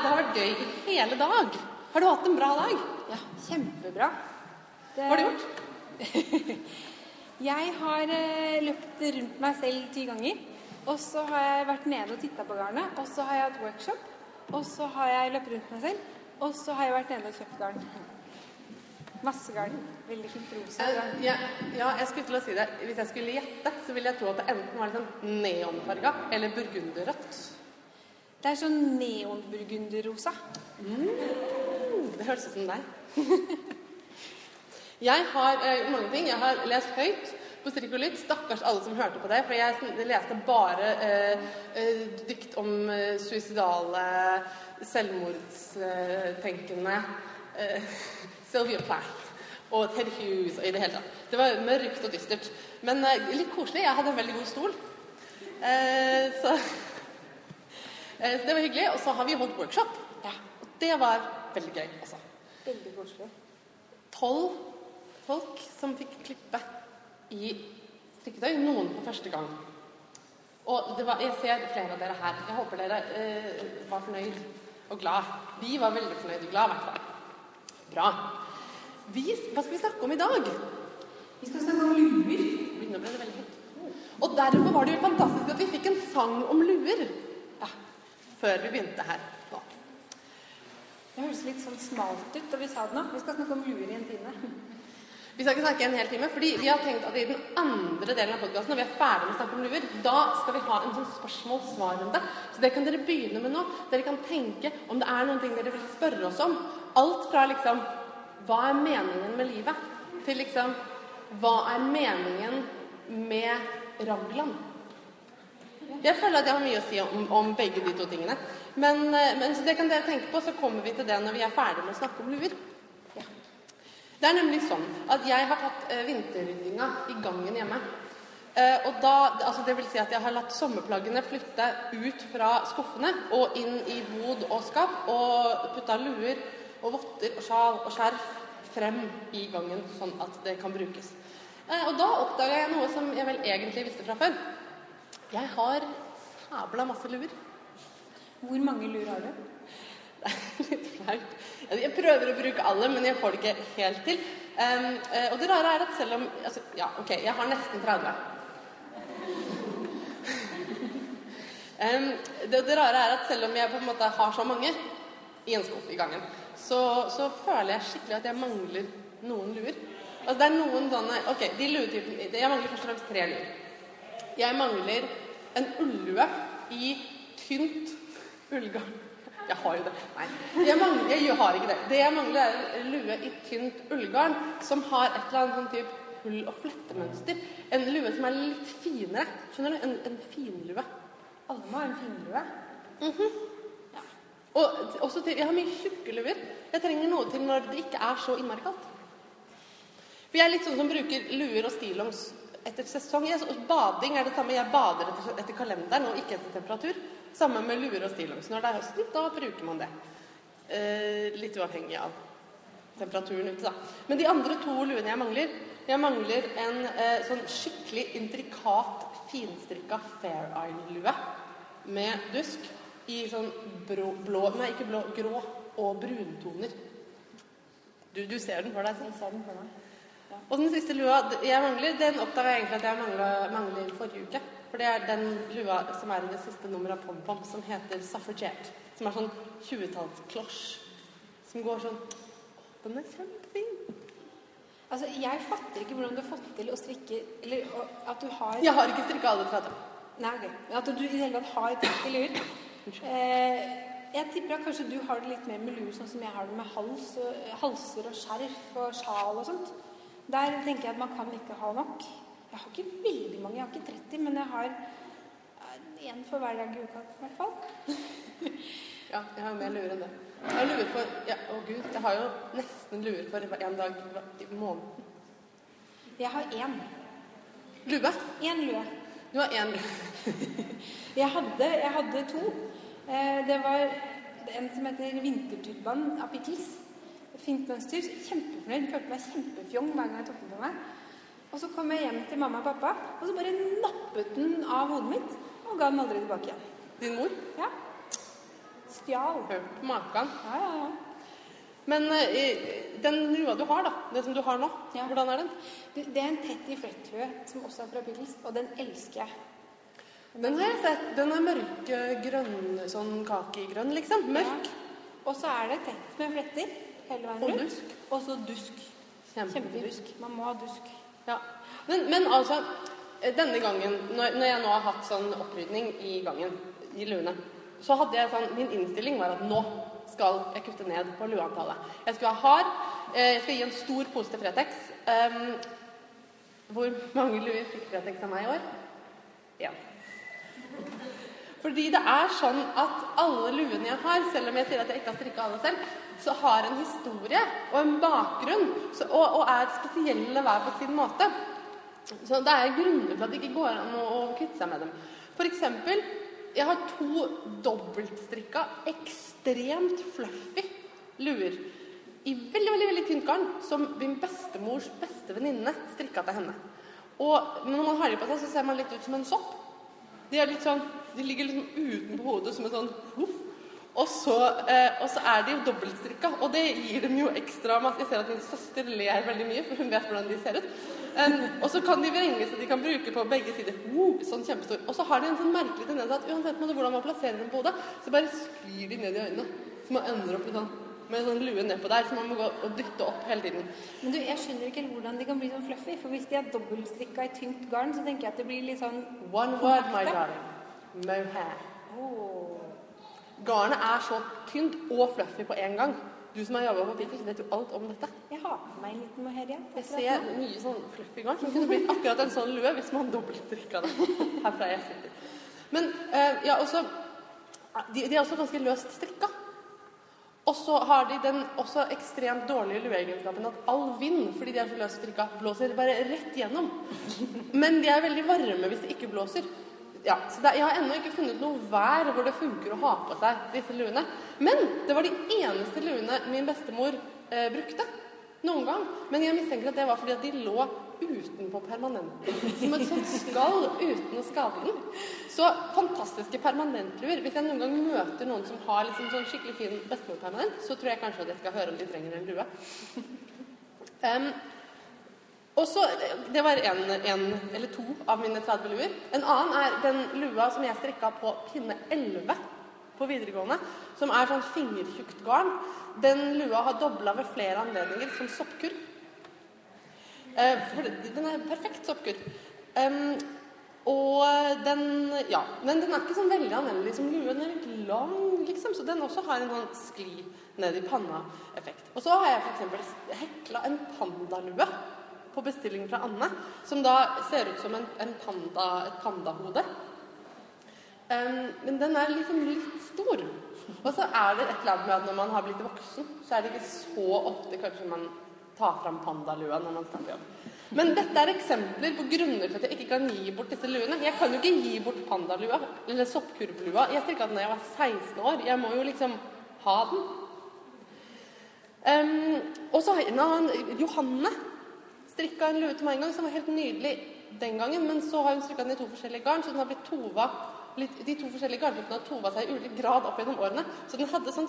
det har vært gøy i hele dag. Har du hatt en bra dag? Ja, kjempebra. Det... Hva har du gjort? jeg har eh, løpt rundt meg selv ti ganger. Og så har jeg vært nede og titta på garnet. Og så har jeg hatt workshop. Og så har jeg løpt rundt meg selv. Og så har jeg vært nede og kjøpt garn. Masse garn. Veldig fint rosa garn. Ja, ja, jeg skulle til å si det. Hvis jeg skulle gjette, så ville jeg tro at det enten var litt sånn neonfarga eller burgunderrødt. Det er sånn neonburgunderrosa. Mm, det høres ut som deg. jeg har eh, mange ting. Jeg har lest høyt på strikk. Stakkars alle som hørte på det, for jeg leste bare eh, dikt om suicidale, selvmordstenkende Sylvia Plath og Ted Hughes og i det hele tatt. Det var mørkt og dystert. Men litt koselig. Jeg hadde en veldig god stol. Så, så det var hyggelig. Og så har vi holdt workshop. Ja. Og det var veldig gøy også. Veldig koselig. Tolv folk som fikk klippe i strikketøy. Noen for første gang. Og var, jeg ser flere av dere her. Jeg håper dere eh, var fornøyd og glad. Vi var veldig fornøyd og glad, i hvert fall. Bra. Vi, hva skal vi snakke om i dag? Vi skal snakke om luer. Nå ble det veldig høyt. Og derfor var det jo fantastisk at vi fikk en sang om luer. Før vi begynte her nå. Det høres litt sånn smalt ut da vi sa det nå. Vi skal snakke om luer i en time. Vi skal ikke snakke en hel time, fordi vi har tenkt at i den andre delen av podkasten, når vi er ferdig med å snakke om luer, da skal vi ha en sånn spørsmål-svar-runde. Så det kan dere begynne med nå. Dere kan tenke om det er noen ting dere vil spørre oss om. Alt fra liksom Hva er meningen med livet? Til liksom Hva er meningen med raglan? Jeg føler at jeg har mye å si om, om begge de to tingene. Men, men, så det kan dere tenke på, så kommer vi til det når vi er ferdig med å snakke om luer. Det er nemlig sånn at jeg har tatt eh, vinterryddinga i gangen hjemme. Eh, og da, altså det vil si at jeg har latt sommerplaggene flytte ut fra skuffene og inn i bod og skap, og putta luer og votter og sjal og skjerf frem i gangen, sånn at det kan brukes. Eh, og da oppdaga jeg noe som jeg vel egentlig visste fra før. Jeg har sabla masse luer. Hvor mange luer har du? Det er litt flaut. Jeg prøver å bruke alle, men jeg får det ikke helt til. Um, og det rare er at selv om altså, Ja, OK, jeg har nesten 30. um, det, det, rare er at selv om jeg på en måte har så mange i en skuff i gangen, så, så føler jeg skikkelig at jeg mangler noen luer. Altså det er noen sånne Ok, de luetypene Jeg mangler først og fremst tre luer. Jeg mangler en ullue i tynt ullgarn. Jeg har jo det. Nei. Jeg, mangler, jeg har ikke det. Det jeg mangler, er en lue i tynt ullgarn som har et eller annet sånn type hull- og flettemønster. En lue som er litt finere. Skjønner du? En, en finlue. Alle må ha en finlue. Mm -hmm. ja. Og til, jeg har mye tjukke luer. Jeg trenger noe til når det ikke er så innmari kaldt. For jeg er litt sånn som bruker luer og stillongs etter sesong. Jeg, bading er det samme. Jeg bader etter, kalenderen og ikke etter temperatur. Samme med luer og stillongs. Når det er høsten, da bruker man det. Eh, litt uavhengig av temperaturen ute, da. Men de andre to luene jeg mangler Jeg mangler en eh, sånn skikkelig intrikat, finstrikka Fair Isle-lue med dusk i sånn brå, blå Nei, ikke blå, grå og bruntoner. Du, du ser den for deg? Jeg ser den for meg. Og den siste lua jeg mangler, den oppdaga jeg egentlig at jeg mangla, mangler forrige uke. For det er den lua som er i det siste nummeret av PomPom, som heter Suffragette. Som er sånn 20-tallsklosj. Som går sånn Den er kjempefin. Altså, Jeg fatter ikke hvordan du har fått til å strikke Eller at du har Jeg har ikke strikka alle 30. Nei, ok. Men at du i det hele tatt har 30 luer. Eh, jeg tipper at kanskje du har det litt mer med luer, sånn som jeg har det med hals halser og skjerf og sjal og sånt. Der tenker jeg at man kan ikke ha nok. Jeg har ikke veldig mange, jeg har ikke 30, men jeg har én for hver dag i uka i hvert fall. ja, jeg har mer luer enn det. Jeg har luer for ja, Å gud, jeg har jo nesten luer for én dag i måneden. Jeg har én. Lue? Én lue. Du har én lue. jeg, hadde, jeg hadde to. Eh, det var en som heter Vinterturban av Pickles. Fint mønster. Kjempefornøyd. Følte meg kjempefjong hver gang jeg tok den på meg. Og så kom jeg hjem til mamma og pappa, og så bare nappet den av hodet mitt og ga den aldri tilbake igjen. Din mor? Ja. Stjal. Hørt på maken. Ja, ja, ja. Men eh, den lua du har, da, det som du har nå, Ja. hvordan er den? Du, Det er en tett i flettlue som også er fra Pickles, og den elsker jeg. Den har jeg sett. Den er mørkegrønn, sånn kakegrønn, liksom. Mørk. Ja. Og så er det tett med fletter hele veien Og dusk. Og så dusk. Kjempedusk. Man må ha dusk. Ja. Men, men altså, eh, denne gangen, når, når jeg nå har hatt sånn opprydning i gangen, i luene, så hadde jeg sånn Min innstilling var at nå skal jeg kutte ned på lueantallet. Jeg skal ha hard. eh, Jeg skal gi en stor pose til Fretex. Um, hvor mange luer fikk Fretex av meg i år? Én. Fordi det er sånn at alle luene jeg har, selv om jeg sier at jeg ikke har strikka alle selv, så har en historie og en bakgrunn så, og, og er spesielle hver på sin måte. Så det er grunner til at det ikke går an å, å kvitte seg med dem. For eksempel, jeg har to dobbeltstrikka, ekstremt fluffy luer i veldig, veldig, veldig tynt garn, som min bestemors beste venninne strikka til henne. Og når man har dem på seg, så ser man litt ut som en sopp. De, er litt sånn, de ligger liksom utenpå hodet som en sånn huff. Og så, eh, og så er de jo dobbeltstrikka, og det gir dem jo ekstra masse. Jeg ser at min søster ler veldig mye, for hun vet hvordan de ser ut. Um, og så kan de vrenge så de kan bruke på begge sider. Uh, sånn kjempestor. Og så har de en sånn merkelig tendens at uansett hvordan man plasserer dem på hodet, så bare sklir de ned i øynene. Så man ender opp sånn, med en sånn lue nedpå der, så man må gå og dytte opp hele tiden. Men du, jeg skjønner ikke hvordan de kan bli sånn fluffy. For hvis de er dobbeltstrikka i tynt garn, så tenker jeg at det blir litt sånn One word, my darling. Mohair. Åh. Garnet er så tynt og fluffy på en gang. Du som har jobba på Pickles, vet jo alt om dette. Jeg har på meg en liten mohair. Jeg ser mye sånn fluffy garn som kunne blitt akkurat en sånn lue hvis man dobbeltstrikka det herfra jeg sitter. Men eh, ja, også de, de er også ganske løst strikka. Og så har de den også ekstremt dårlige lueegenskapen at all vind, fordi de er så løst strikka, blåser bare rett gjennom. Men de er veldig varme hvis det ikke blåser. Ja, så det, Jeg har ennå ikke funnet noe vær hvor det funker å ha på seg disse luene. Men det var de eneste luene min bestemor eh, brukte noen gang. Men jeg mistenker at det var fordi at de lå utenpå permanenten. Som et sånt skall uten å skade den. Så fantastiske permanentluer. Hvis jeg noen gang møter noen som har liksom sånn skikkelig fin bestemorpermanent, så tror jeg kanskje at jeg skal høre om de trenger en lue. Em, og så, Det var en, en eller to av mine 30 luer. En annen er den lua som jeg strikka på pinne 11 på videregående. Som er sånn fingertjukt garn. Den lua har dobla ved flere anledninger som soppkurv. Eh, den er perfekt soppkurv. Um, og den Ja, men den er ikke sånn veldig anvendelig som lue. Den er litt lang, liksom, så den også har en sånn skli ned i panna-effekt. Og så har jeg f.eks. hekla en pandalue på bestilling fra Anne, som da ser ut som en, en panda, et pandahode. Um, men den er liksom litt stor. Og så er det et eller annet med at når man har blitt voksen, så er det ikke så ofte kanskje man tar fram pandalua når man skal på jobb. Men dette er eksempler på grunner til at jeg ikke kan gi bort disse luene. Jeg kan jo ikke gi bort pandalua eller soppkurvlua. Jeg strikka den da jeg var 16 år. Jeg må jo liksom ha den. Um, og så har jeg en Johanne strikka en lue til meg en gang som var helt nydelig den gangen, men så har hun strikka den i to forskjellige garn, så den har blitt tova De to forskjellige garntypene har tova seg i ulik grad opp gjennom årene, så den hadde sånn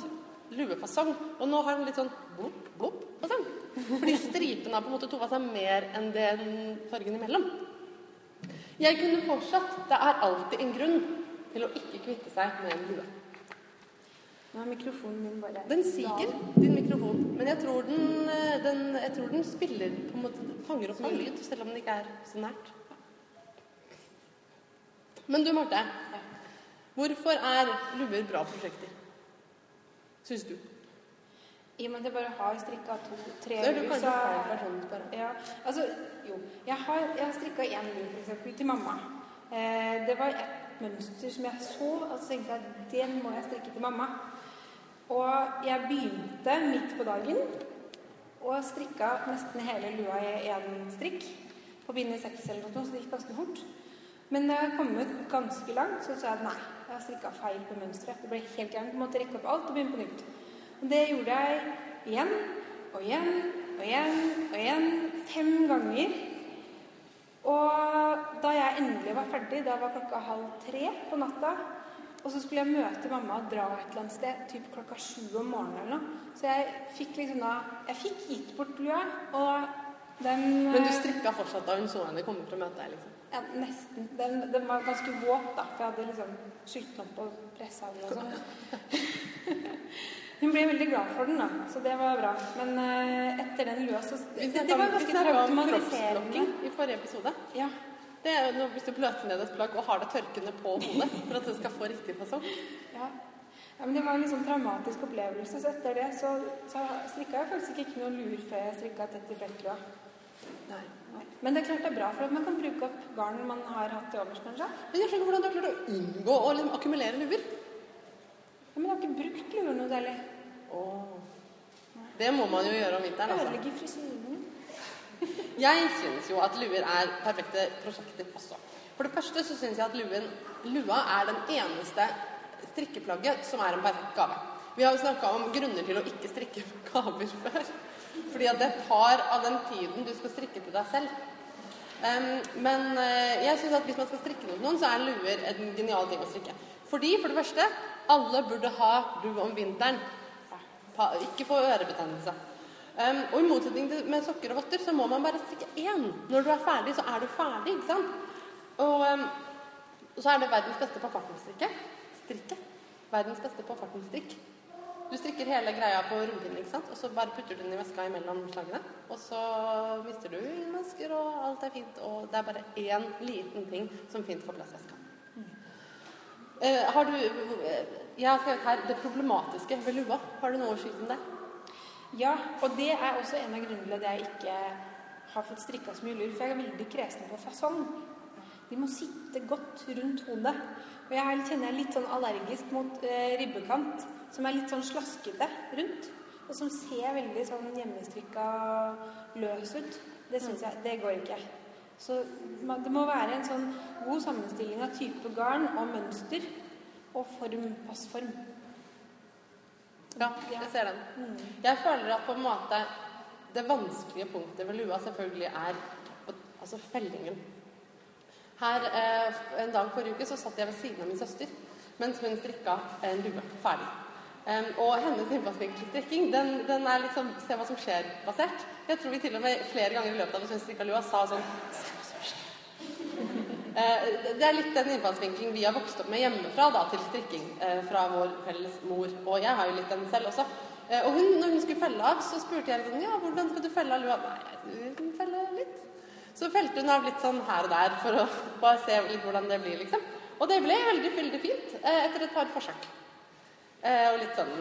luefasong. Og nå har den litt sånn blopp, blopp fasong. Fordi stripene har på en måte tova seg mer enn den fargen imellom. Jeg kunne fortsatt Det er alltid en grunn til å ikke kvitte seg med en lue. Nå er mikrofonen min bare Den siger, din mikrofon. Men jeg tror den, eh, den, jeg tror den spiller på en måte, fanger opp mye lyd, selv om den ikke er så nært. Men du, Marte. Hvorfor er luer bra prosjekter? Syns du? I og med at jeg bare har strikka to-tre Så er du kanskje feil person. Ja, altså, jo. Jeg har, jeg har strikka én lue, f.eks., til mamma. Eh, det var et mønster som jeg så, og så tenkte jeg at den må jeg strikke til mamma. Og jeg begynte midt på dagen og strikka nesten hele lua i én strikk. På binde seks eller noe, så det gikk ganske fort. Men da jeg kom ut ganske langt, så sa jeg nei, jeg har strikka feil på mønsteret. Det ble helt gærent. Måtte rekke opp alt og begynne på nytt. Og det gjorde jeg igjen og igjen og igjen og igjen. Fem ganger. Og da jeg endelig var ferdig, da var klokka halv tre på natta, Og så skulle jeg møte mamma og dra et eller annet sted typ klokka sju om morgenen eller noe. Så jeg fikk liksom da Jeg fikk gitt bort lua, og den Men du eh, strikka fortsatt da hun så henne komme for å møte deg? liksom? Ja, nesten. Den, den var ganske våt, da, for jeg hadde liksom skylt den opp og pressa den og sånn. Hun ble veldig glad for den, da, så det var bra. Men uh, etter den lua så Det var ganske kroppsblokking i forrige episode. Ja. Det er jo når- Hvis du pløter ned et plagg og har det tørkende på hodet for at det skal få riktig fasong. Ja. ja, men Det var en liksom traumatisk opplevelse. Så etter det så, så strikka jeg faktisk ikke noen lur før jeg strikka tett i flettlua. Nei. Men det er klart det er bra, for at man kan bruke opp garn man har hatt til overs, kanskje. Men jeg skjønner hvordan du har klart å unngå å liksom akkumulere luer. Ja, men jeg har ikke brukt luer noe særlig. Åh. Det må man jo gjøre om vinteren. altså. Ødelegger frisyren. Jeg syns jo at luer er perfekte prosjekter også. For det første så syns jeg at luen, lua er den eneste strikkeplagget som er en perfekt gave. Vi har jo snakka om grunner til å ikke strikke gaver før. Fordi at det tar av den tiden du skal strikke til deg selv. Um, men eh, jeg synes at hvis man skal strikke noe til noen, så er luer en genial ting å strikke. Fordi, for det første, alle burde ha lue om vinteren. Ikke få ørebetennelse. Um, og i motsetning til med sokker og votter, så må man bare strikke én. Når du er ferdig, så er du ferdig, ikke sant? Og um, så er det verdens beste på fartenstrikke. Strikke. Verdens beste på fartenstrikk. Du strikker hele greia på rundpinnen, ikke? Og så bare putter du den i veska imellom slagene. Og så mister du innmasker, og alt er fint. Og det er bare én liten ting som fint får plass i veska. Uh, har du eh, Jeg har skrevet her 'det problematiske ved lua'. Har du noe å skyte om det? Ja, og det er også en av grunnene til at jeg ikke har fått strikka så mye lur, for jeg er veldig kresen på fasong. De må sitte godt rundt hodet. Og jeg er- kjenner jeg er litt sånn allergisk mot eh, ribbekant, som er litt sånn slaskete rundt. Og som ser veldig sånn hjemmestrikka løs ut. Det syns jeg Det går ikke. Så man, det må være en sånn god sammenstilling av type garn og mønster og form, passform. Ja, jeg ser den. Jeg føler at på en måte det vanskelige punktet ved lua selvfølgelig er altså fellingen. Her eh, En dag forrige uke så satt jeg ved siden av min søster mens hun strikka en lue ferdig. Um, og hennes innfallsvinkelstrikking den, den er sånn se hva som skjer-basert. Jeg tror vi til og med flere ganger i løpet av at hun strikka lua, sa sånn se hva som skjer. Eh, Det er litt den innfallsvinkelen vi har vokst opp med hjemmefra da, til strikking eh, fra vår felles mor. Og jeg har jo litt den selv også. Eh, Og hun, når hun skulle felle av, så spurte jeg sånn, ja, hvordan skal du felle av lua? Nei, jeg kan felle litt. Så felte hun av litt sånn her og der for å bare se litt hvordan det blir, liksom. Og det ble veldig, veldig fint eh, etter et par forsøk. Eh, Og litt sånn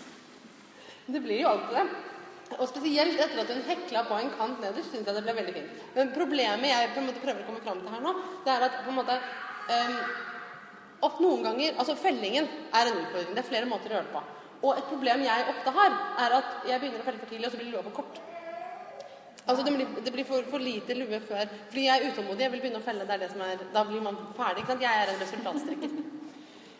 Det blir jo alltid det. Og spesielt etter at hun hekla på en kant nederst, syns jeg det ble veldig fint. Men problemet jeg på en måte prøver å komme fram til her nå, det er at på en måte um, ofte Noen ganger Altså, fellingen er en utfordring. Det er flere måter å gjøre det på. Og et problem jeg ofte har, er at jeg begynner å felle for tidlig, og så blir lua for kort. Altså, det blir, det blir for, for lite lue før. Fordi jeg er utålmodig. Jeg vil begynne å felle. Det er det som er, da blir man ferdig. Ikke sant? Jeg er en resultatstrikker.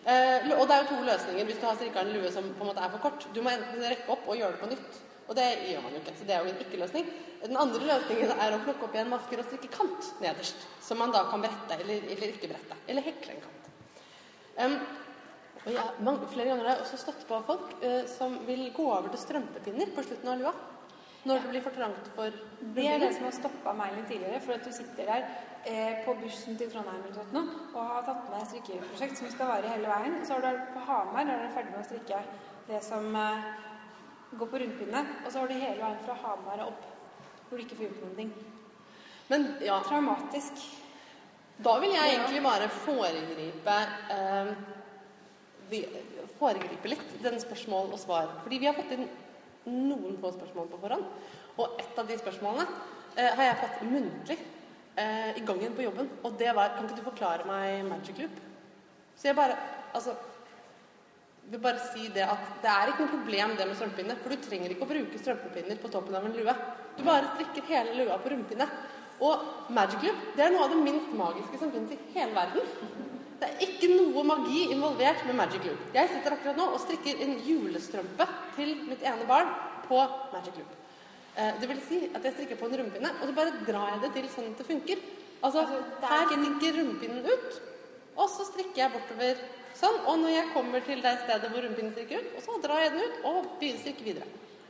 Eh, og det er jo to løsninger hvis du har strikka en lue som på en måte er for kort. Du må enten rekke opp og gjøre det på nytt. Og det gjør man jo ikke. Så det er jo en ikke-løsning. Den andre løsningen er å plukke opp igjen masker og strikke kant nederst. Som man da kan brette eller, eller ikke brette. Eller hekle en kant. Um, og jeg, mange, flere ganger har jeg også støtt på folk uh, som vil gå over til strømpepinner på slutten av lua. Når det blir for trangt for Det er det som har stoppa meg litt tidligere. For at du sitter der eh, på bussen til Trondheim eller sånt nå, og har tatt med et strikkeprosjekt som skal vare hele veien. Så har du på Hamar er du ferdig med å strikke det som eh, går på rundpinne. Og så har du hele veien fra Hamar og opp hvor du ikke får gjort noen ting. Men ja, Traumatisk. da vil jeg egentlig bare foregripe eh, Foregripe litt den spørsmål og svar. Fordi vi har fått inn noen få spørsmål på forhånd. Og et av de spørsmålene eh, har jeg fått muntlig eh, i gangen på jobben. Og det var Kan ikke du forklare meg Magic Loop? Så jeg bare Altså vil bare si det at det er ikke noe problem det med strømpepinne. For du trenger ikke å bruke strømpepinner på toppen av en lue. Du bare strikker hele lua på rumpinne. Og Magic Loop det er noe av det minst magiske som finnes i hele verden. Det er ikke noe magi involvert med Magic Loop. Jeg sitter akkurat nå og strikker en julestrømpe til mitt ene barn på Magic Loop. Eh, det vil si at jeg strikker på en rumpinne, og så bare drar jeg det til sånn at det funker. Altså, Altså, er her stikker rumpinnen ut, og så strikker jeg bortover sånn. Og når jeg kommer til det stedet hvor rumpinnen stikker ut, og så drar jeg den ut og begynner å strikke videre.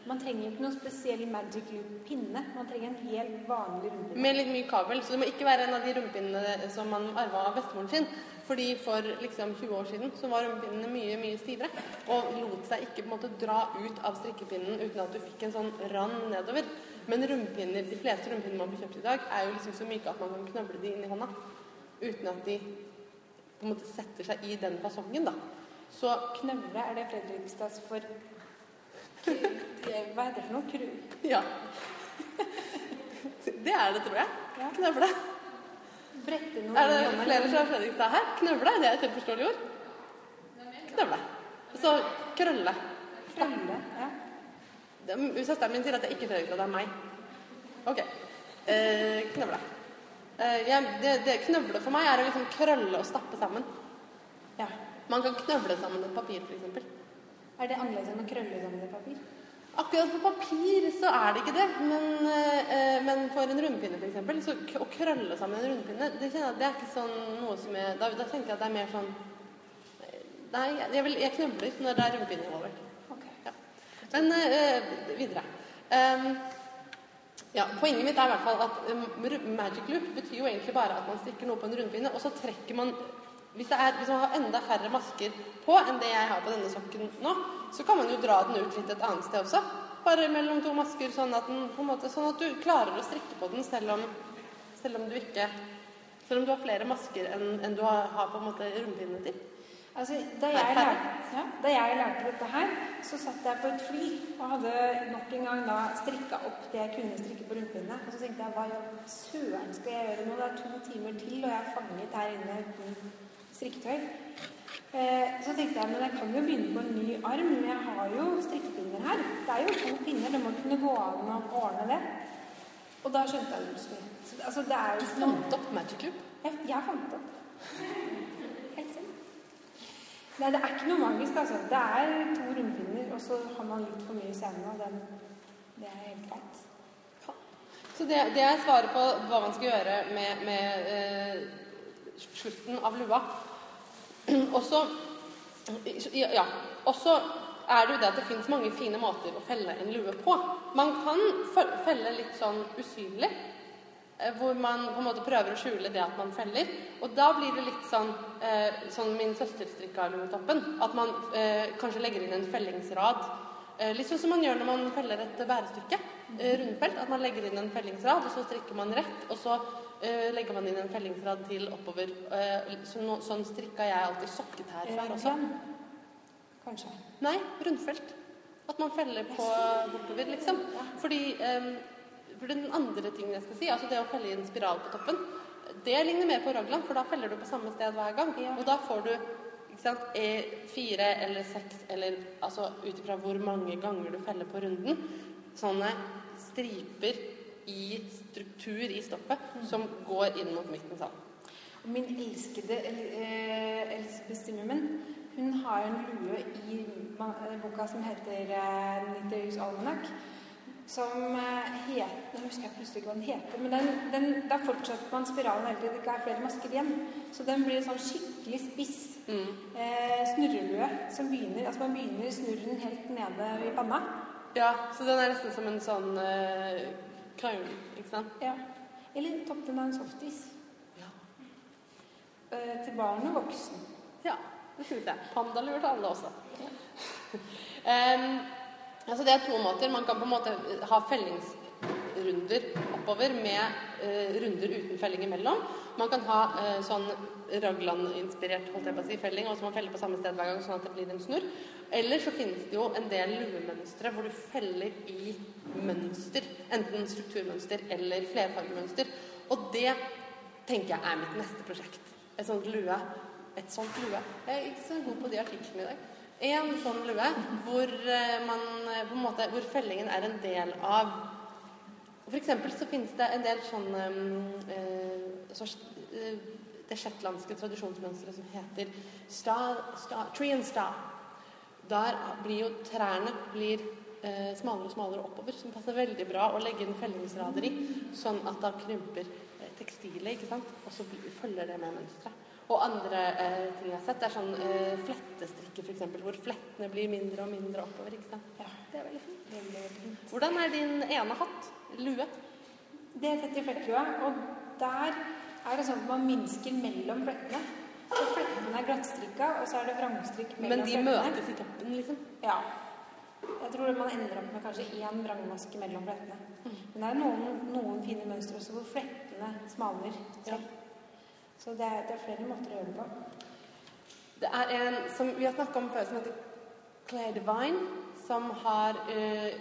Man trenger jo ikke noen spesiell magic loop-pinne. Man trenger en helt vanlig rumpepinne. Med litt mye kabel. Så det må ikke være en av de rumpepinnene som man arva av bestemoren sin. Fordi for liksom 20 år siden så var rumpepinnene mye, mye stivere. Og lot seg ikke på en måte dra ut av strikkepinnen uten at du fikk en sånn rand nedover. Men rumpinner, de fleste rumpinner man får kjøpt i dag, er jo liksom så myke at man kan knøvle de inn i hånda. Uten at de på en måte setter seg i den fasongen, da. Så Knøvle, er det Fredrikstads for Hva heter det for noe? Kru... ja. Det er det, tror jeg. Ja. Knøvle. Brette noe Er det flere fra Fredrikstad her? Knøvle, det er et helt forståelig ord. Knøvle. Så krølle. Krølle, ja. Søsteren min sier at det er ikke Fredrikstad, det er meg. Ok. Eh, knøvle. Eh, det, det, knøvle for meg er å liksom krølle og stappe sammen. ja. Man kan knøvle sammen et papir, f.eks. Er det annerledes enn å krølle sammen et papir? Akkurat på papir så er det ikke det, men, eh, men for en rundpinne f.eks. så å krølle sammen en rundpinne, det kjenner jeg at det er ikke sånn noe som jeg Da, da tenker jeg at det er mer sånn Nei, jeg, vil, jeg knøvler når det er rundpinne over. Ok. Ja. Men eh, videre. Um, ja, poenget mitt er i hvert fall at um, magic loop betyr jo egentlig bare at man stikker noe på en rundpinne, og så trekker man hvis, det er, hvis man har enda færre masker på enn det jeg har på denne sokken nå, så kan man jo dra den ut litt et annet sted også. Bare mellom to masker, sånn at, den, måte, sånn at du klarer å strikke på den selv om, selv om du ikke Selv om du har flere masker enn enn du har, har på en måte rundpinne til. Altså, da, jeg lærte, ja, da jeg lærte dette her, så satt jeg på et fly og hadde nok en gang da strikka opp det jeg kunne strikke på rundpinne. Og så tenkte jeg hva søren skal jeg gjøre nå? Det er to timer til, og jeg er fanget her inne uten strikketøy. Eh, så tenkte jeg men jeg kan jo begynne på en ny arm. men Jeg har jo strikkepinner her. Det er jo to pinner, det må kunne gå an å ordne det. Og da skjønte jeg plutselig. Så, altså, det er jo Du fant opp magic Club? jeg, jeg fant opp. Helt selv. Nei, det er ikke noe magisk, altså. Det er to rundpinner, og så har man litt for mye scene, og den, det er helt greit. Så det, det er svaret på hva man skal gjøre med, med eh, slutten av lua. Og så ja, også er det jo det at det fins mange fine måter å felle en lue på. Man kan felle litt sånn usynlig, eh, hvor man på en måte prøver å skjule det at man feller. Og da blir det litt sånn eh, sånn min søster strikka luetoppen. At man eh, kanskje legger inn en fellingsrad. Eh, litt sånn som man gjør når man feller et bærestykke. Eh, rundfelt. At man legger inn en fellingsrad, og så strikker man rett. Og så eh, legger man inn en fellingsrad til oppover. Uh, så nå- sånn strikka jeg alltid sokketær før også. Kanskje. Nei, rundfelt. At man feller på bortover, liksom. Fordi um, for den andre tingen jeg skal si, altså det å felle inn spiral på toppen, det ligner mer på raglan, for da feller du på samme sted hver gang. Ja. Og da får du sant, e, fire eller seks, eller altså ut ifra hvor mange ganger du feller på runden, sånne striper i struktur i stoffet som går inn mot midten sånn. Min elskede eh, Elizabeth Zimmerman, hun har en lue i eh, boka som heter eh, Knitters Almanac, som eh, heter Nå husker jeg plutselig ikke hva den heter, men den, den, der fortsetter man spiralen hele tiden. Det ikke er flere masker igjen. Så den blir en sånn skikkelig spiss Mm. eh, snurrelue som begynner Altså man begynner snurren helt nede i panna. Ja, så den er nesten som en sånn uh, crown, ikke sant? Ja. Eller toppen av en softis. Ja. Eh, til barn og voksen. Ja, det syns jeg. Pandalur til alle også. Em, altså det er to måter. Man kan på en måte ha fellingsrunder oppover med eh, runder uten felling imellom. Man kan ha eh, sånn Ragland-inspirert holdt jeg på å si, felling, og så man feller på samme sted hver gang, sånn at det blir en snurr. Eller så finnes det jo en del luemønstre hvor du feller i mønster. Enten strukturmønster eller flerfargemønster. Og det tenker jeg er mitt neste prosjekt. Et sånt lue. Et sånt lue. Jeg er ikke så god på de artiklene i dag. En sånn lue hvor, eh, man, eh, på en måte, hvor fellingen er en del av For eksempel så finnes det en del sånne eh, så, eh, Det shetlandske tradisjonsmønsteret som heter sta, sta, tree and sta. Der blir jo trærne blir eh, smalere og smalere oppover, som passer veldig bra å legge inn fellingsrader i, sånn at da krymper tekstilet, ikke sant? Og så følger det med mønsteret. Og andre eh, ting jeg har sett, er sånn eh, flettestrikke f.eks., hvor flettene blir mindre og mindre oppover. ikke sant? Ja, Det er veldig fint. veldig, veldig fint. Hvordan er din ene hatt? Lue? Det er i flettlua, og der er det sånn at man minsker mellom flekkene. Så flekkene er glattstrikka, og så er det vrangstrikk mellom Men de flettene. møtes i toppen, liksom? Ja. Jeg tror man ender opp med kanskje én vrangmaske mellom flettene. Men det er noen, noen fine mønstre også hvor flettene smalner. Ja. Så det er, det er flere måter å gjøre det på. Det er en som vi har snakka om før, som heter Claire Divine. Som har eh,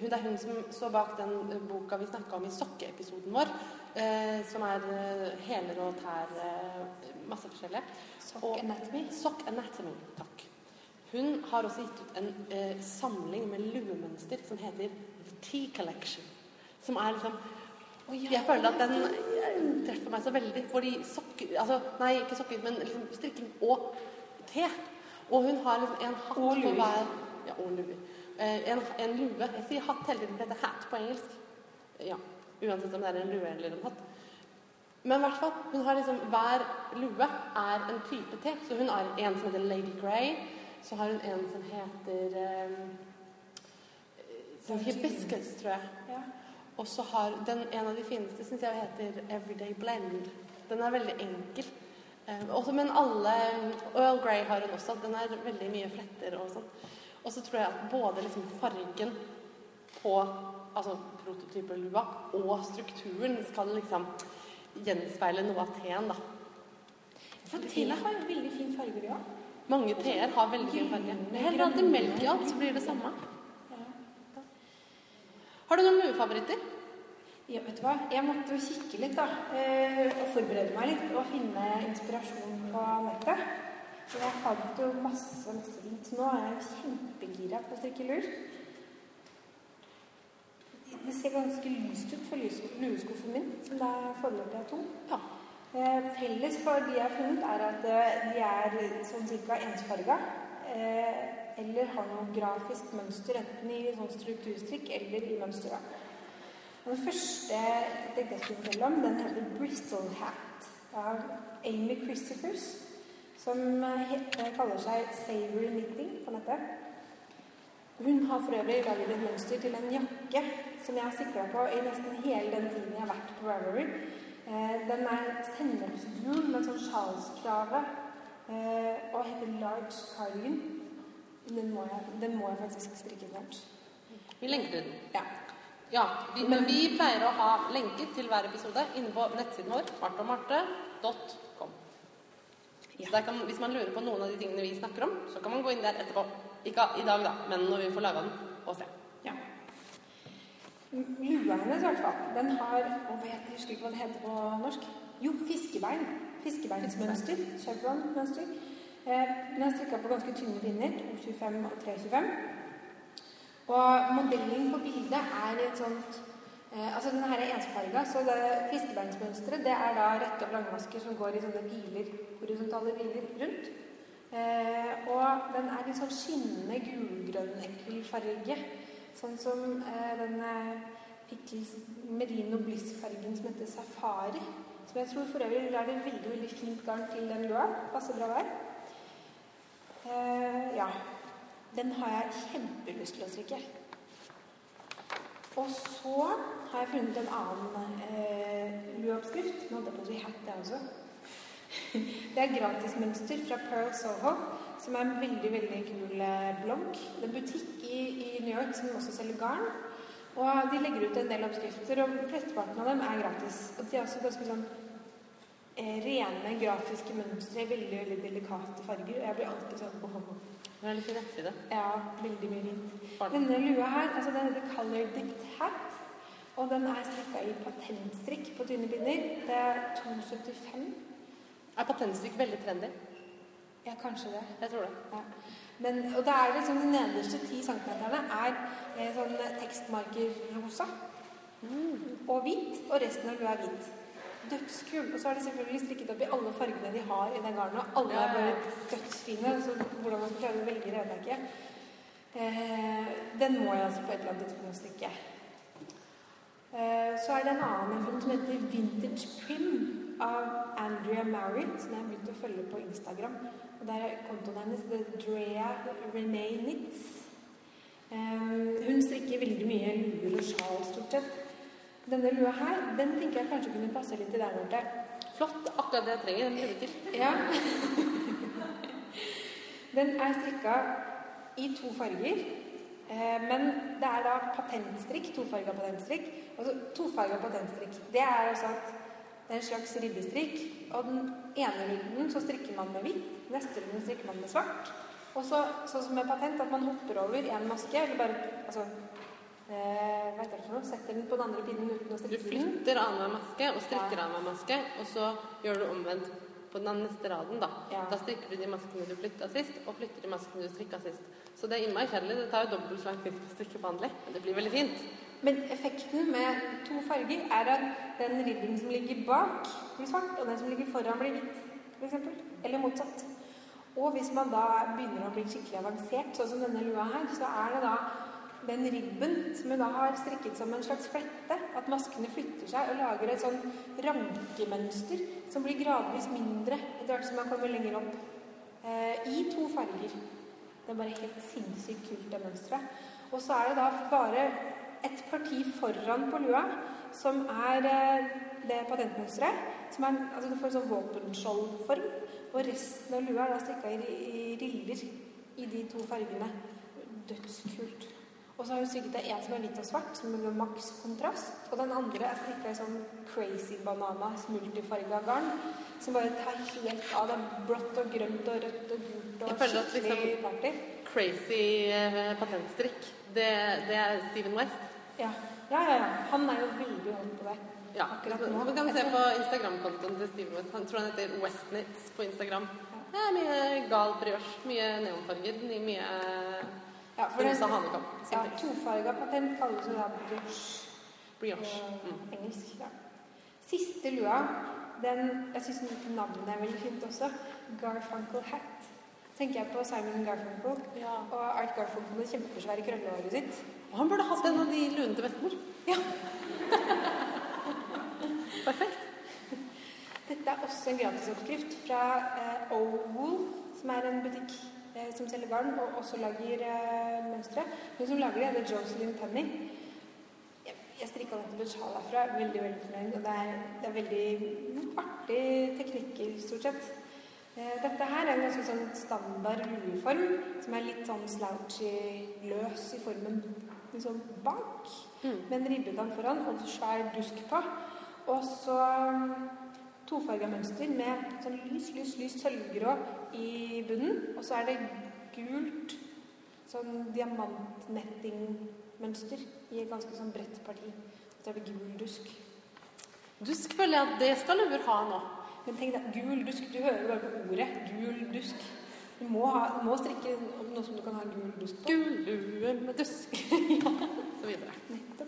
Det er hun som står bak den eh, boka vi snakka om i sokkeepisoden vår. eh, som er hæler og tær, eh, masse forskjellige. Sock anatomy. Sock Anatomy, takk. Hun har også gitt ut en eh, samling med luemønster som heter The Tea Collection. Som er liksom Jeg føler at den eh, treffer meg så veldig. Fordi sokker altså, Nei, ikke sokker, men liksom strikking og te. Og hun har liksom en hatt på hver Ja, og luer. Eh, en, en lue. Jeg sier hatt hele tiden, for det heter hat på engelsk. Ja, Uansett om det er en lue eller en hatt. Men i hvert fall, hun har liksom hver lue er en type te. Så hun har en som heter Lady Grey. Så har hun en som heter eh, som Hibiscus, tror jeg. Ja. Og så har den en av de fineste, syns jeg heter Everyday Blend. Den er veldig enkel. Eh, også, men alle Earl Grey har hun også. Den er veldig mye fletter og sånn. Og så tror jeg at både liksom fargen på altså prototypelua og strukturen skal liksom gjenspeile noe av teen, da. For te har jo veldig fin farge, òg. Mange teer har veldig fin farge. Helt heller alltid melk i alt, så blir det samme. Har du noen luefavoritter? Ja, vet du hva? Jeg måtte jo kikke litt, da. eh, Og forberede meg litt og finne inspirasjon på nettet. Så jeg fant jo masse, masse fint. Nå er jeg kjempegira på å strikke lur. Det ser ganske lyst ut for lueskuffen min, som det er foreløpig er tom. Ja. Eh, Felles for de jeg har funnet, er at eh, de er sånn cirka ensfarga. eh, Eller har noe grafisk mønster, enten i sånn strukturstrikk eller i mønster. Den første jeg tenkte jeg skulle fortelle om, den heter Bristol Hat av Amy Christophers. Som eh, kaller seg Savory Knitting på nettet. Hun har for øvrig lagd et mønster til en jakke som jeg har sikra på i nesten hele den tiden jeg har vært på Ravelry. Eh, den er sennepsgul med sånn sjalskrave eh, og heter Large Cardigan. Den må jeg, den må jeg faktisk strikke snart. Vi lenker til den. Ja. Ja, vi, men vi pleier å ha lenker til hver episode inne på nettsiden vår, martomarte.com. Så kan, hvis man lurer på noen av de tingene vi snakker om, så kan man gå inn der etterpå. Ikke i dag, da, men når vi får laga den, og se. Ja. Lua hennes, i hvert fall, den har å, Jeg husker ikke hva det heter på norsk. Jo, fiskebein. Fiskebeinsmønster. Chevron-mønster. Eh, den er strikka på ganske tynne pinner. 225 og 325. Og modellen på bildet er i et sånt eh, Altså, Denne her er ensfarga, så det fiskebeinsmønsteret det er da rette og vrangmasker som går i sånne biler, horisontale biler rundt. Eh, og den er litt sånn skinnende gulgrønn, ekkelfarge. Sånn som eh, den eh, Merino Bliss-fargen som heter Safari. Som jeg tror for øvrig er det veldig veldig fint garn til den lua. Passer bra der. Eh, ja. Den har jeg kjempelyst til å strikke. Og så har jeg funnet en annen eh, lueoppskrift. Nå holdt jeg på å si hatt, jeg også. Det er gratismønster fra Pearl Soho, som er en veldig veldig kul eh, blogg. Det er en butikk i, i New York som også selger garn. Og de legger ut en del oppskrifter, og flesteparten av dem er gratis. Og de er også ganske sånn eh, rene grafiske mønstre, veldig veldig delikate farger. Og jeg blir alltid sånn på Det litt fin nettside. Ja, veldig mye fint. Denne lua her, altså den heter Color Dipped Hat. Og den er strikka i patentstrikk på tynne pinner. Det er 2,75. Er patentstrikk veldig trendy? Ja, kanskje det. Jeg tror det. Ja. Men, og det er liksom de nederste 10 centimeterne er eh, sånn mm. og hvit, og resten av lua er hvit. Dødskul. Og så er det selvfølgelig strikket opp i alle fargene de har i den garnen, og alle er bare dødsfine. Så hvordan man skal klare å velge det, vet jeg ikke. Eh, den må jeg altså på et eller annet tidspunkt strikke. Eh, så er det en annen jeg funnet som heter Vintage Prim. av Andrea Marriott, som jeg har begynt å følge på Instagram. Og der er kontoen hennes The Drea Renee Knits. Um, hun strikker veldig mye luer og sjal, stort sett. Denne lua her, den tenker jeg kanskje kunne passe litt til der borte. Flott. Akkurat det jeg trenger. En lue til. Ja. Den er strikka i to farger. Eh, men det er da patentstrikk, tofarga patentstrikk. Altså tofarga patentstrikk. Det er altså at det er en slags ribbestrikk. Og den ene runden så strikker man med hvitt, neste runden strikker man med svart. Og så, sånn som med patent, at man hopper over en maske, eller bare altså, eh, vet ikke noe? Setter den på den andre pinnen uten å strikke den. Du flytter annenhver maske og strikker annenhver maske, og så gjør du omvendt på den neste raden. Da Ja. Da strikker du de maskene du flytta sist, og flytter de maskene du strikka sist. Så det er innmari kjedelig. Det tar jo dobbelt så lang tid å strikke vanlig. Men det blir veldig fint. Men effekten med to farger er at den ribben som ligger bak, blir svart, og den som ligger foran, blir hvit. For eksempel. Eller motsatt. Og hvis man da begynner å bli skikkelig avansert, sånn som denne lua her, så er det da den ribben som hun da har strikket som en slags flette, at maskene flytter seg og lager et sånn rankemønster som blir gradvis mindre etter hvert som man kommer lenger opp. Eh, I to farger. Det er bare helt sinnssykt kult, det mønsteret. Og så er det da bare et parti foran på lua som er eh, det patentmønsteret. Som er, altså du får en sånn våpenskjoldform. Og resten av lua er da strikka i, i riller i de to fargene. Dødskult. Og så har hun strikket en som er hvit og svart, som er maks kontrast. Og den andre er strikka i sånn crazy banana, multifarga garn. Som bare tar helt av. Det er blått og grønt og rødt og gult og at skikkelig liksom- party. Crazy eh, patentstrikk. Det, det er Steven West. Ja. ja, ja, ja. Han er jo veldig hånd på det. Ja, Akkurat nå. Man kan se på Instagram-kontoen til Steven West. Han tror han heter Westnits på Instagram. Det er mye gal brioche, mye neonfarger, mye Ja, for den, ja, tofarga patent kalles jo da brioche Brioche. på Mm. engelsk. Ja. Siste lua, den Jeg syns navnet er veldig fint også. Garfunkel hat. Tenker jeg på Simon Garfunkel Ja. og Art Garfunkel med kjempesvære krøllehåret sitt. Og han burde hatt en av de luene til bestemor. Ja. Perfekt. Dette er også en gratisoppskrift fra eh, O-Wool, som er en butikk som selger garn og også lager eh, mønstre. Hun som lager det, heter Jocelyn Penny. Jeg, jeg strikka nettopp et sjal er Veldig veldig fornøyd. Og det er, det er veldig artige teknikker, stort sett. Eh, Dette her er en ganske sånn standard lueform, som er litt sånn slouchy, løs i formen liksom bak, Mm. med en ribbegang foran og en svær dusk på. Og så tofarga mønster med sånn lys, lys, lys sølvgrå i bunnen. Og så er det gult sånn diamantnettingmønster i et ganske sånn bredt parti. Og så er det gul dusk. Dusk føler jeg at det skal luer ha nå. Men tenk deg, gul dusk, du hører jo bare på ordet gul dusk. Du må, ha, du må strikke noe som du kan ha gul dusk på. Gul lue med dusk. ja, Så videre. Nettopp.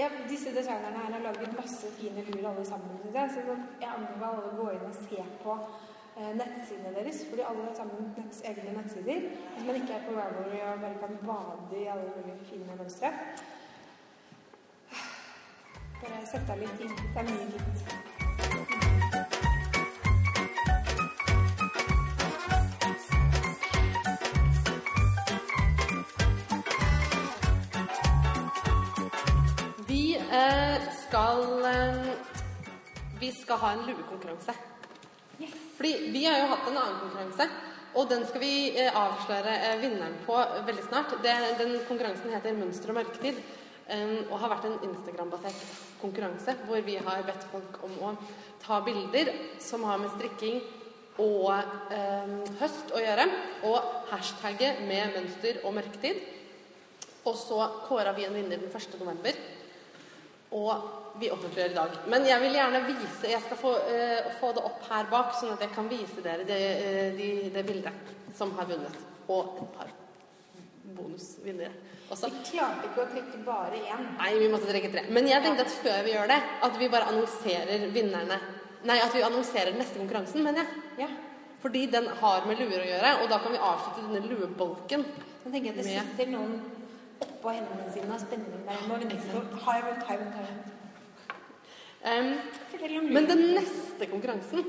Ja, disse designerne her har laget masse fine lur alle sammen. jeg. Så jeg anbefaler alle å gå inn og se på eh, nettsidene deres. Fordi alle har sammen netts, egne nettsider. Hvis man ikke er på Ravelry og bare kan bade i alle mulige fine mønstre. Bare sette deg litt inn. Det er mye fint. Skal eh, Vi skal ha en luekonkurranse. Yes. Fordi vi har jo hatt en annen konkurranse, og den skal vi eh, avsløre eh, vinneren på veldig snart. Det, den konkurransen heter Mønster og mørketid. og har vært en Instagram-basert konkurranse hvor vi har bedt folk om å ta bilder som har med strikking og eh, høst å gjøre, og hashtagge med mønster og mørketid. Og så kåra vi en vinner den 1. november. Og vi offentliggjør i dag. Men jeg vil gjerne vise Jeg skal få, uh, få det opp her bak, sånn at jeg kan vise dere det, eh, de, det bildet som har vunnet. Og et par bonusvinnere også. Vi klarte ikke å trekke bare én. Nei, vi måtte trekke tre. Men jeg tenkte at før vi gjør det, at vi bare annonserer vinnerne. Nei, at vi annonserer neste konkurransen, mener jeg. Ja. Fordi den har med luer å gjøre, og da kan vi avslutte denne luebolken. Så tenker jeg at det sitter noen oppå hendene sine av spenning der. Må vente på high road, high road, om men den neste konkurransen,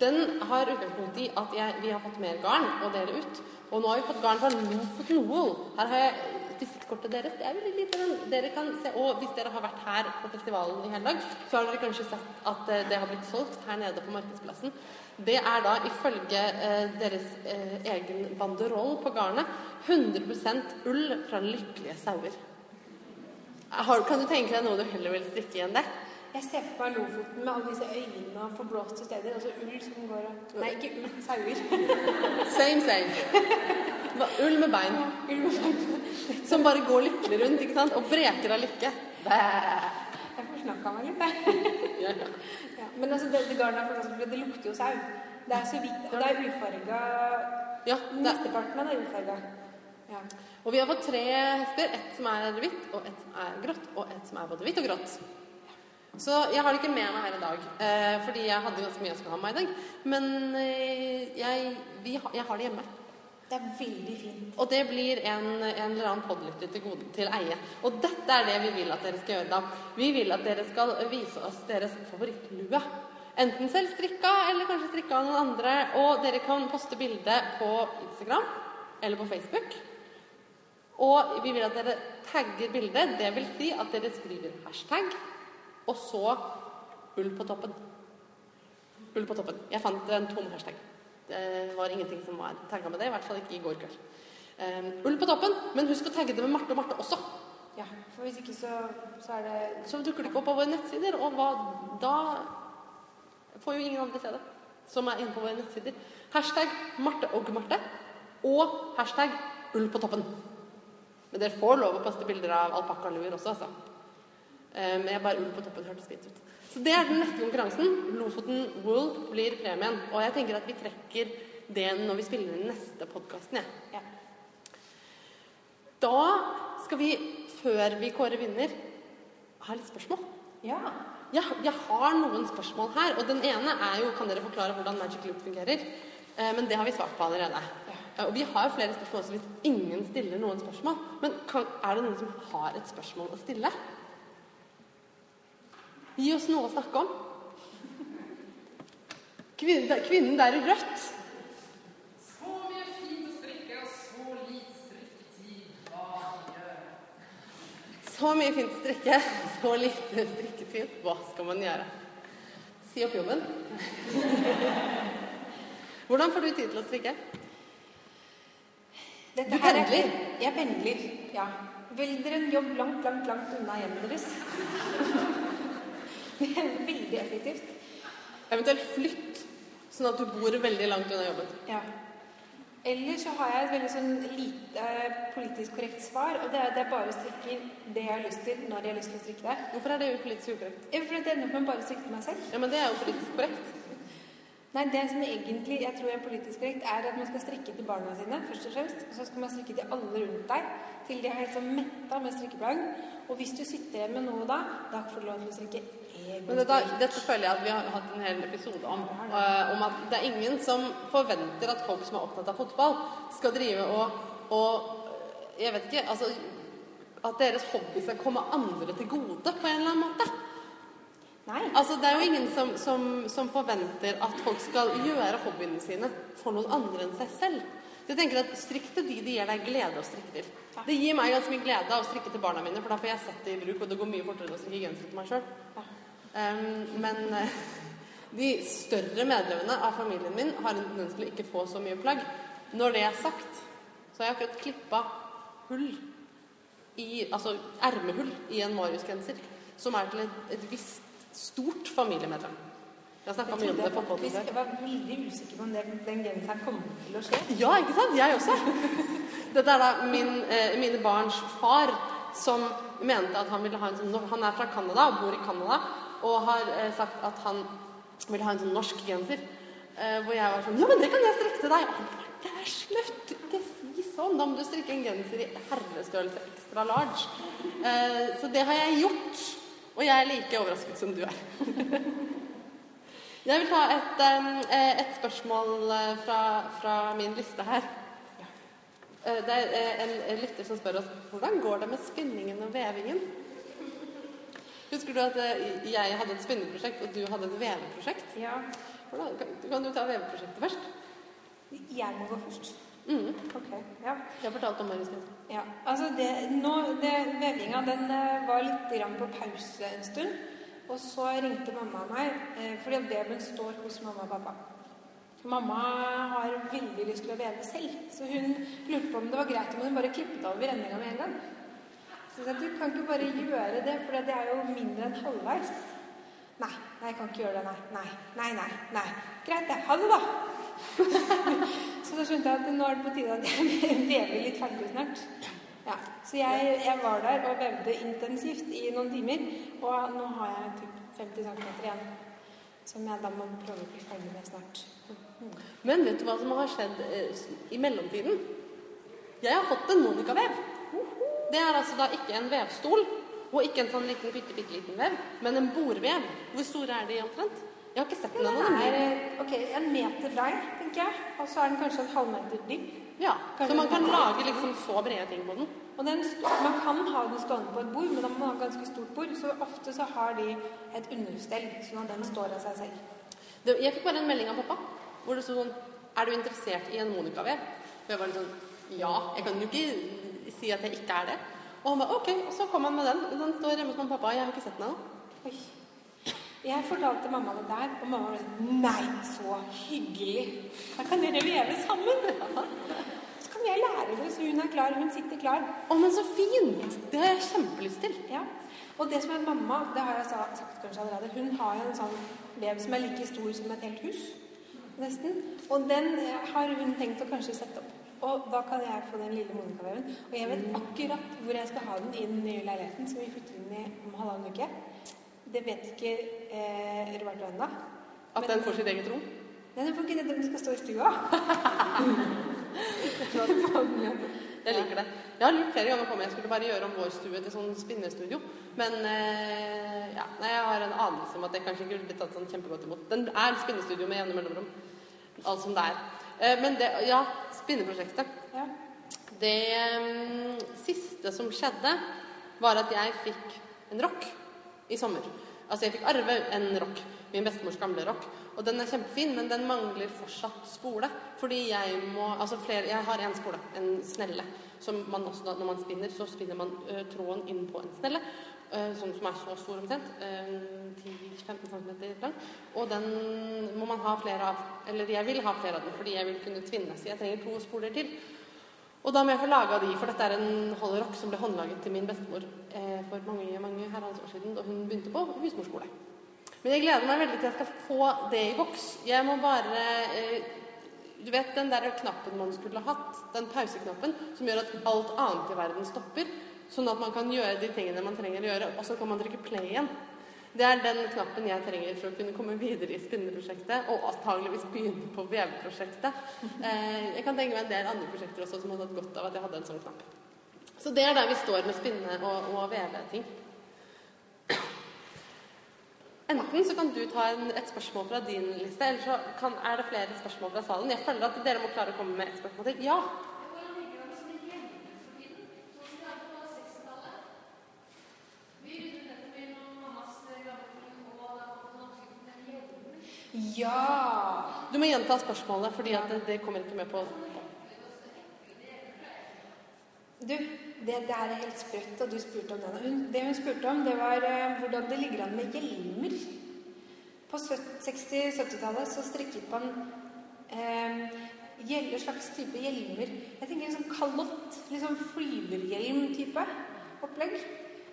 den har utgangspunkt i at jeg, vi har fått mer garn å dele ut. Og nå har vi fått garn fra Lofoten Wool. Her har jeg visittkortet deres. Det er veldig lite. Dere kan se, og hvis dere har vært her på festivalen i hele dag, så har dere kanskje sett at eh, det har blitt solgt her nede på Markedsplassen. Det er da ifølge eh, deres eh, egen banderoll på garnet 100% ull fra lykkelige sauer. Har, kan du tenke deg noe du heller vil strikke enn det? Jeg ser for meg Lofoten med alle disse øyene og forblåste steder. Altså ull som går og Nei, ikke ull. Sauer. Same, same. Ull med bein. ull med bein. Som bare går lykkelig rundt ikke sant? og breker av lykke. Bæ. Jeg han meg litt, jeg. Ja, ja. Ja, men altså, det, det garnet er fantastisk, for det lukter jo sau. Det er så vidt, og det er ufarga Ja, Mesteparten av det er ufarga. Ja. og vi har fått tre hester. Ett som er hvitt, og ett som er grått, og ett som er både hvitt og grått. Så jeg har det ikke med meg her i dag, eh, fordi jeg hadde ganske mye jeg skulle ha med meg i dag. Men eh, jeg, vi, jeg har det hjemme. Det er veldig fint. Og det blir en, en eller annen podlytter til, gode, til eie. Og dette er det vi vil at dere skal gjøre da. Vi vil at dere skal vise oss deres favorittlue. Enten selv strikka, eller kanskje strikka av noen andre. Og dere kan poste bilde på Instagram eller på Facebook. Og vi vil at dere tagger bildet. Det vil si at dere skriver hashtag, og så ull på toppen. Ull på toppen. Jeg fant en tom hashtag. Det var ingenting som var tagga med det, i hvert fall ikke i går kveld. Um, ull på toppen, men husk å tagge det med Marte og Marte også. Ja, for hvis ikke så, så er det Så dukker det ikke opp på våre nettsider, og hva, da får jo ingen andre se det. Som er inne på våre nettsider. Hashtag Marte og Marte og hashtag ull på toppen. Men dere får lov å poste bilder av alpakkaluer også, altså. Men Men jeg bare ull på toppen hørtes fint ut. Så det er den neste konkurransen. Lofoten Wool blir premien. Og jeg tenker at vi trekker det når vi spiller inn neste podkasten, jeg. Ja. Da skal vi, før vi kårer vinner, ha litt spørsmål. ja. Jeg, jeg har noen spørsmål her, og den ene er jo Kan dere forklare hvordan Magic Loop fungerer? Eh, men det har vi svart på allerede. Ja. og vi har jo flere spørsmål også hvis ingen stiller noen spørsmål. Men kan, er det noen som har et spørsmål å stille? Gi oss noe å snakke om. Kvinnen, der- kvinnen der i rødt. Så mye fint å strikke, og så lite strikketid. Hva skal man gjøre? Så mye fint å strikke, så lite strikketid. Hva skal man gjøre? Si opp jobben. Hvordan får du tid til å strikke? Dette Du er- pendler? Jeg pendler, ja. Vil dere en jobb langt, langt, langt unna hjemmet deres. Veldig effektivt. Eventuelt flytt, sånn at du bor veldig langt unna jobben. Ja. Eller så har jeg et veldig sånn lite eh, politisk korrekt svar, og det er at jeg bare strikker det jeg har lyst til, når jeg har lyst til å strikke det. Hvorfor er det politisk ukorrekt? Ja, For det ender opp med bare å strikke meg selv. Ja, men det er jo politisk korrekt. Nei, det som egentlig jeg tror er politisk korrekt, er at man skal strikke til barna sine, først og fremst. Og så skal man strikke til alle rundt deg, til de er helt sånn metta med strikkeplagg. Og hvis du sitter igjen med noe da, da får du lov til å strikke Men dette, dette føler jeg at vi har hatt en hel episode om. Uh, om at det er ingen som forventer at folk som er opptatt av fotball, skal drive og, og Jeg vet ikke Altså at deres hobby skal komme andre til gode på en eller annen måte. Nei. Altså, Det er jo ingen som, som, som forventer at folk skal gjøre hobbyene sine for noen andre enn seg selv. Så jeg tenker at Strikk til de det gir deg glede å strikke til. Det gir meg ganske mye glede av å strikke til barna mine, for da får jeg sett det i bruk, og det går mye fortere enn å strikke genser til meg sjøl. Men eh, de større medlemmene av familien min har en tendens til å ikke få så mye plagg. Når det er sagt, så har jeg akkurat klippa hull i, altså ermehull i en Marius-genser, som er til et, et visst stort familiemedlem. Jeg har snakka mye om det på faktisk, podden. jeg var veldig usikker på om det, den genseren kom til å skje. Ja, ikke sant? Jeg også. Dette er da min, eh, mine barns far som mente at han ville ha en sånn Han er fra Canada og bor i Canada og har eh, sagt at han ville ha en sånn norsk genser. Eh, hvor jeg var sånn Ja, men det kan jeg strikke til deg. Og han bare Nei, slutt! Ikke si sånn. Da må du strikke en genser i herrestørrelse extra large. Eh, så det har jeg gjort. Og jeg er like overrasket som du er. Jeg vil ta et, eh, et spørsmål eh, fra, fra min liste her. Eh, Det er eh, en lytter som spør oss hvordan går det med spinningen og vevingen. Husker du at eh, jeg hadde et spinneprosjekt, og du hadde et veveprosjekt? Ja. Hvordan, kan, kan du ta veveprosjektet først? Jeg må gå først. Mm. Ok. Ja. Jeg har fortalt om Marius Grensen. Ja, altså det, nå, det, Vevinga den eh, var litt grann på pause en stund. Og så ringte mamma meg, eh, fordi at veven står hos mamma og pappa. Mamma har veldig lyst til å veve selv, så hun lurte på om det var greit om hun bare klippet av renninga med en gang. Så jeg sa du kan ikke bare gjøre det, for det er jo mindre enn halvveis. Nei, nei, jeg kan ikke gjøre det, nei. Nei, nei, nei. Greit, det. Ha det, da. Så da skjønte jeg at nå er det på tide at jeg vever litt ferdig snart. Ja, Så jeg, jeg var der og vevde intensivt i noen timer, og nå har jeg typ 50 cm igjen. Som jeg da må prøve å bli ferdig med snart. Mm. Men vet du hva som har skjedd eh, i mellomtiden? Jeg har fått en Monica-vev. Det er altså da ikke en vevstol, og ikke en sånn liten, bitte, bitte liten vev, men en bordvev. Hvor store er de omtrent? Jeg har ikke sett den ennå. eh, ok, en meter brei, tenker jeg. Og så er den kanskje en halvmeter dyp. Ja, så man kan lage liksom så brede ting på den. Og den, man kan ha den stående på et bord, men da må man ha et ganske stort bord. Så ofte så har de et understell, sånn at den står av seg selv. Det, jeg fikk bare en melding av pappa hvor det sto sånn Er du interessert i en Monica-vev? Og jeg var litt sånn Ja. Jeg kan jo ikke si at jeg ikke er det. Og han ba OK. Og så kom han med den. Den står hjemme hos mamma og pappa. Jeg har ikke sett den ennå. Jeg fortalte mamma det der, og mamma ble Nei, så hyggelig. Da kan dere leve sammen. Så kan jeg lære dere, så hun er klar. Hun sitter klar. Å, men så fint! Det har jeg kjempelyst til. Ja. Og det som er mamma, det har jeg sagt kanskje allerede, hun har en sånn vev som er like stor som et helt hus. Nesten. Og den har hun tenkt å kanskje sette opp. Og da kan jeg få den lille Monica-veven. Og jeg vet akkurat hvor jeg skal ha den i den nye leiligheten som vi flytter inn i om halvannen uke. Det vet ikke eh, Roberto ennå. At den får sitt eget rom. Nei, den får ikke det, den skal stå i stua. Jeg liker det. Jeg har lurt flere ganger på om jeg skulle bare gjøre om vår stue til sånn spinnestudio. Men eh, ja, jeg har en anelse om at det kanskje ikke ville blitt tatt sånn kjempegodt imot. Den er spinnestudio med jevne mellomrom. Alt som det er. Eh, men det, ja, spinneprosjektet. Ja. Det mm, siste som skjedde, var at jeg fikk en rock i sommer. Altså, jeg fikk arve en rock. Min bestemors gamle rock. Og den er kjempefin, men den mangler fortsatt spole. Fordi jeg må Altså, flere Jeg har en spole. En snelle. Som man også, når man spinner, så spinner man ø, tråden inn på en snelle. Ø, sånn som er så stor omtrent. 10-15 cm lang. Og den må man ha flere av. Eller jeg vil ha flere av den, fordi jeg vil kunne tvinne. Så jeg trenger to spoler til. Og da må jeg få laga de, for dette er en holorock som ble håndlaget til min bestemor eh, for mange mange herrens år siden da hun begynte på husmorskole. Men jeg gleder meg veldig til jeg skal få det i boks. Jeg må bare eh, Du vet den der knappen man skulle hatt, den pauseknappen, som gjør at alt annet i verden stopper, sånn at man kan gjøre de tingene man trenger å gjøre, og så kan man trykke play igjen. Det er den knappen jeg trenger for å kunne komme videre i spinneprosjektet, og antageligvis begynne på veveprosjektet. Eh, jeg kan tenke meg en del andre prosjekter også som hadde hatt godt av at jeg hadde en sånn knapp. Så det er der vi står med spinne og, og veve ting. Enten så kan du ta en, et spørsmål fra din liste, eller så kan, er det flere spørsmål fra salen. Jeg føler at dere må klare å komme med et spørsmål til. Ja. Hvordan ligger det an som hjemme for tiden? Sånn som det er på 60-tallet? Vi ryddet nettopp inn noen mammas gamle ting, og det har fått en oppskrift med hjelmer. Ja! Du må gjenta spørsmålet, fordi det, det kommer ikke med på Du, det der er helt sprøtt at du spurte om den. Det hun spurte om, det var uh, hvordan det ligger an med hjelmer. På 60-70-tallet så strikket man eh, gjelde slags type hjelmer. Jeg tenker en sånn kalott, litt sånn flyverhjelm-type opplegg.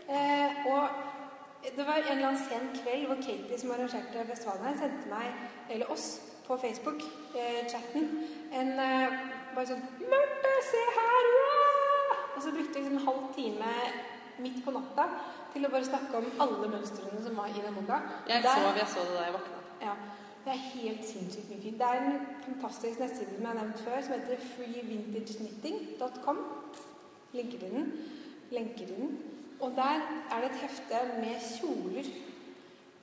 Uh, og det var en eller annen sen kveld hvor Katie, som arrangerte festivalen her, sendte meg, eller oss, på Facebook-chatten en eh, bare sånn 'Marte, se her!' Wow! Og så brukte vi liksom en halv time midt på natta til å bare snakke om alle mønstrene som var i den boka. Jeg Der- sov, jeg så det da jeg våkna. ja, det er helt sinnssykt mye fint. Det er en fantastisk nettside som jeg har nevnt før, som heter freevintageknitting.com. Linker til den. Lenker til den. Og der er det et hefte med kjoler.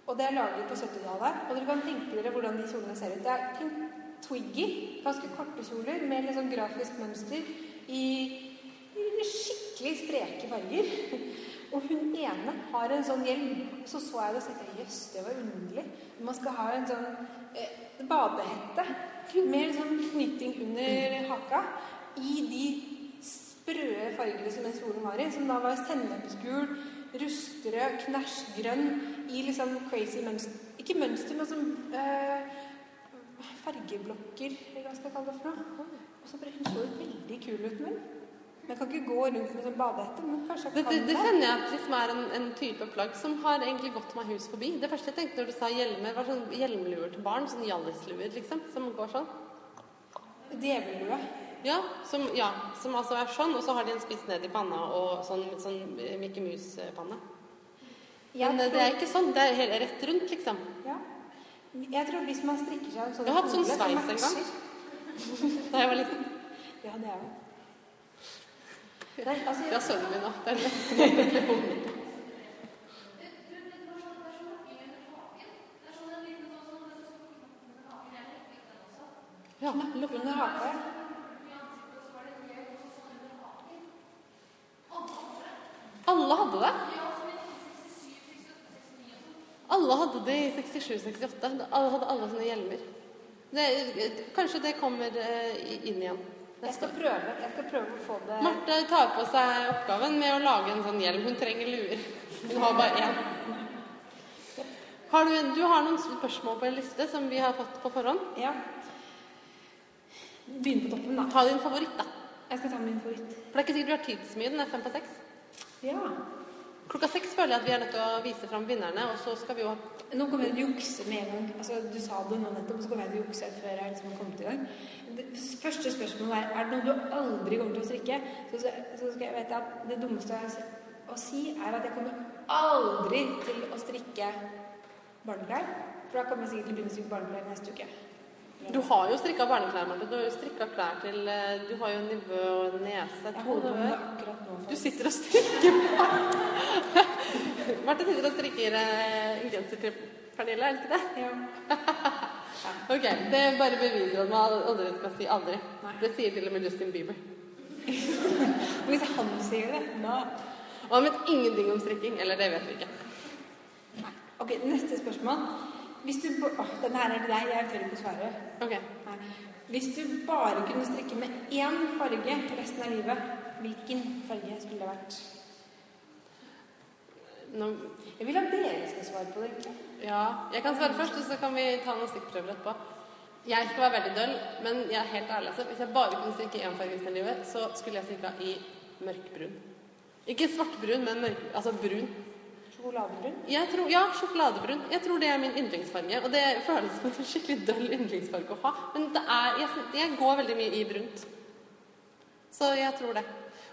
Og det er laget på 70-tallet. Og dere kan tenke dere hvordan de kjolene ser ut. Det er tenk Twiggy, ganske korte kjoler med litt sånn grafisk mønster i, i skikkelig spreke farger. Og hun ene har en sånn hjelm. Så så jeg det og tenkte jøss, det var underlig. Man skal ha en sånn eh, badehette med sånn knytting under haka i de sprø fargene som den kjolen var i, som da var sennepsgul, rustrød, knæsjgrønn i liksom crazy mønster Ikke mønster, men som øh, fargeblokker, eller hva skal jeg kalle det for noe. Og så bare, Hun så jo veldig kul ut. Men jeg kan ikke gå rundt med sånn badehette. Men kanskje Det, jeg det, kan det kjenner jeg at liksom er en, en type plagg som har egentlig gått meg hus forbi. Det første jeg tenkte når du sa hjelmer, var sånn hjelmluer til barn. Sånn Hjallis-luer, liksom. Som går sånn. Djevellue. Ja som, ja, som altså er sånn, og så har de en spiss ned i panna og sånn, sånn Mickey Mouse-panne. Jeg Men tror... det er ikke sånn. Det er helt rett rundt, liksom. Ja. Jeg tror hvis man strikker seg en sånn Jeg har hatt sånn sveis en gang. Da jeg var liten. Det hadde jeg òg. Nei, altså, Det er sønnen min òg. Det er det neste målet. Ja, Lukk under haka. alle hadde det. Alle hadde de i 67-68. Da hadde alle sånne hjelmer. Det, kanskje det kommer eh, inn igjen Jeg skal prøve Jeg skal prøve å få det Marte tar på seg oppgaven med å lage en sånn hjelm. Hun trenger luer. Hun har bare én. Har du, du har noen spørsmål på en liste som vi har fått på forhånd. Ja. Begynn på toppen, da. Ta din favoritt, da. Jeg skal ta min favoritt. For det er ikke sikkert du har tid så mye. Den er fem på seks. Ja. Klokka seks føler jeg at vi er nødt til å vise fram vinnerne, og så skal vi jo ha Nå kommer jeg til å jukse med en gang. Altså, du sa det nå nettopp, så kommer jeg til å jukse før jeg liksom har kommet i gang. Det første spørsmålet er er det noe du aldri kommer til å strikke. Så, så, så skal jeg vite at det dummeste å si, er at jeg kommer aldri til å strikke barneklær. For da kommer jeg sikkert til å begynne å strikke barneklær neste uke. Du har jo strikka barneklær, Marte. Du har jo strikka klær til eh, Du har jo nivå og nese. To nå. Du sitter og strikker Marte sitter og strikker eh, en genser til Pernille, er det ikke det? Ja. Ok, Det bare beviser at man aldri skal si aldri. Det sier til og med Justin Bieber. Hvis han sier det, da Og han vet ingenting om strikking. Eller det vet vi ikke. Nei. Ok, neste spørsmål. Hvis du Åh, denne her er til deg. Jeg tør ikke svare. Okay. Hvis du bare kunne strikke med én farge resten av livet, hvilken farge skulle det vært? Nå, Jeg vil at dere skal svare på det. ikke? ja, Jeg kan svare først, og så kan vi ta noen stikkprøver etterpå. Jeg skal være veldig døll, men jeg er helt ærlig. altså. Hvis jeg bare kunne strikke én farge resten av livet, så skulle jeg strikka i mørkbrun. Ikke svartbrun, men mørk, altså brun. Sjokoladebrun? Tror, ja, sjokoladebrun. Jeg tror det er min yndlingsfarge. Og det føles som en skikkelig døll yndlingsfarge å ha. Men det er, jeg, jeg går veldig mye i brunt. Så jeg tror det.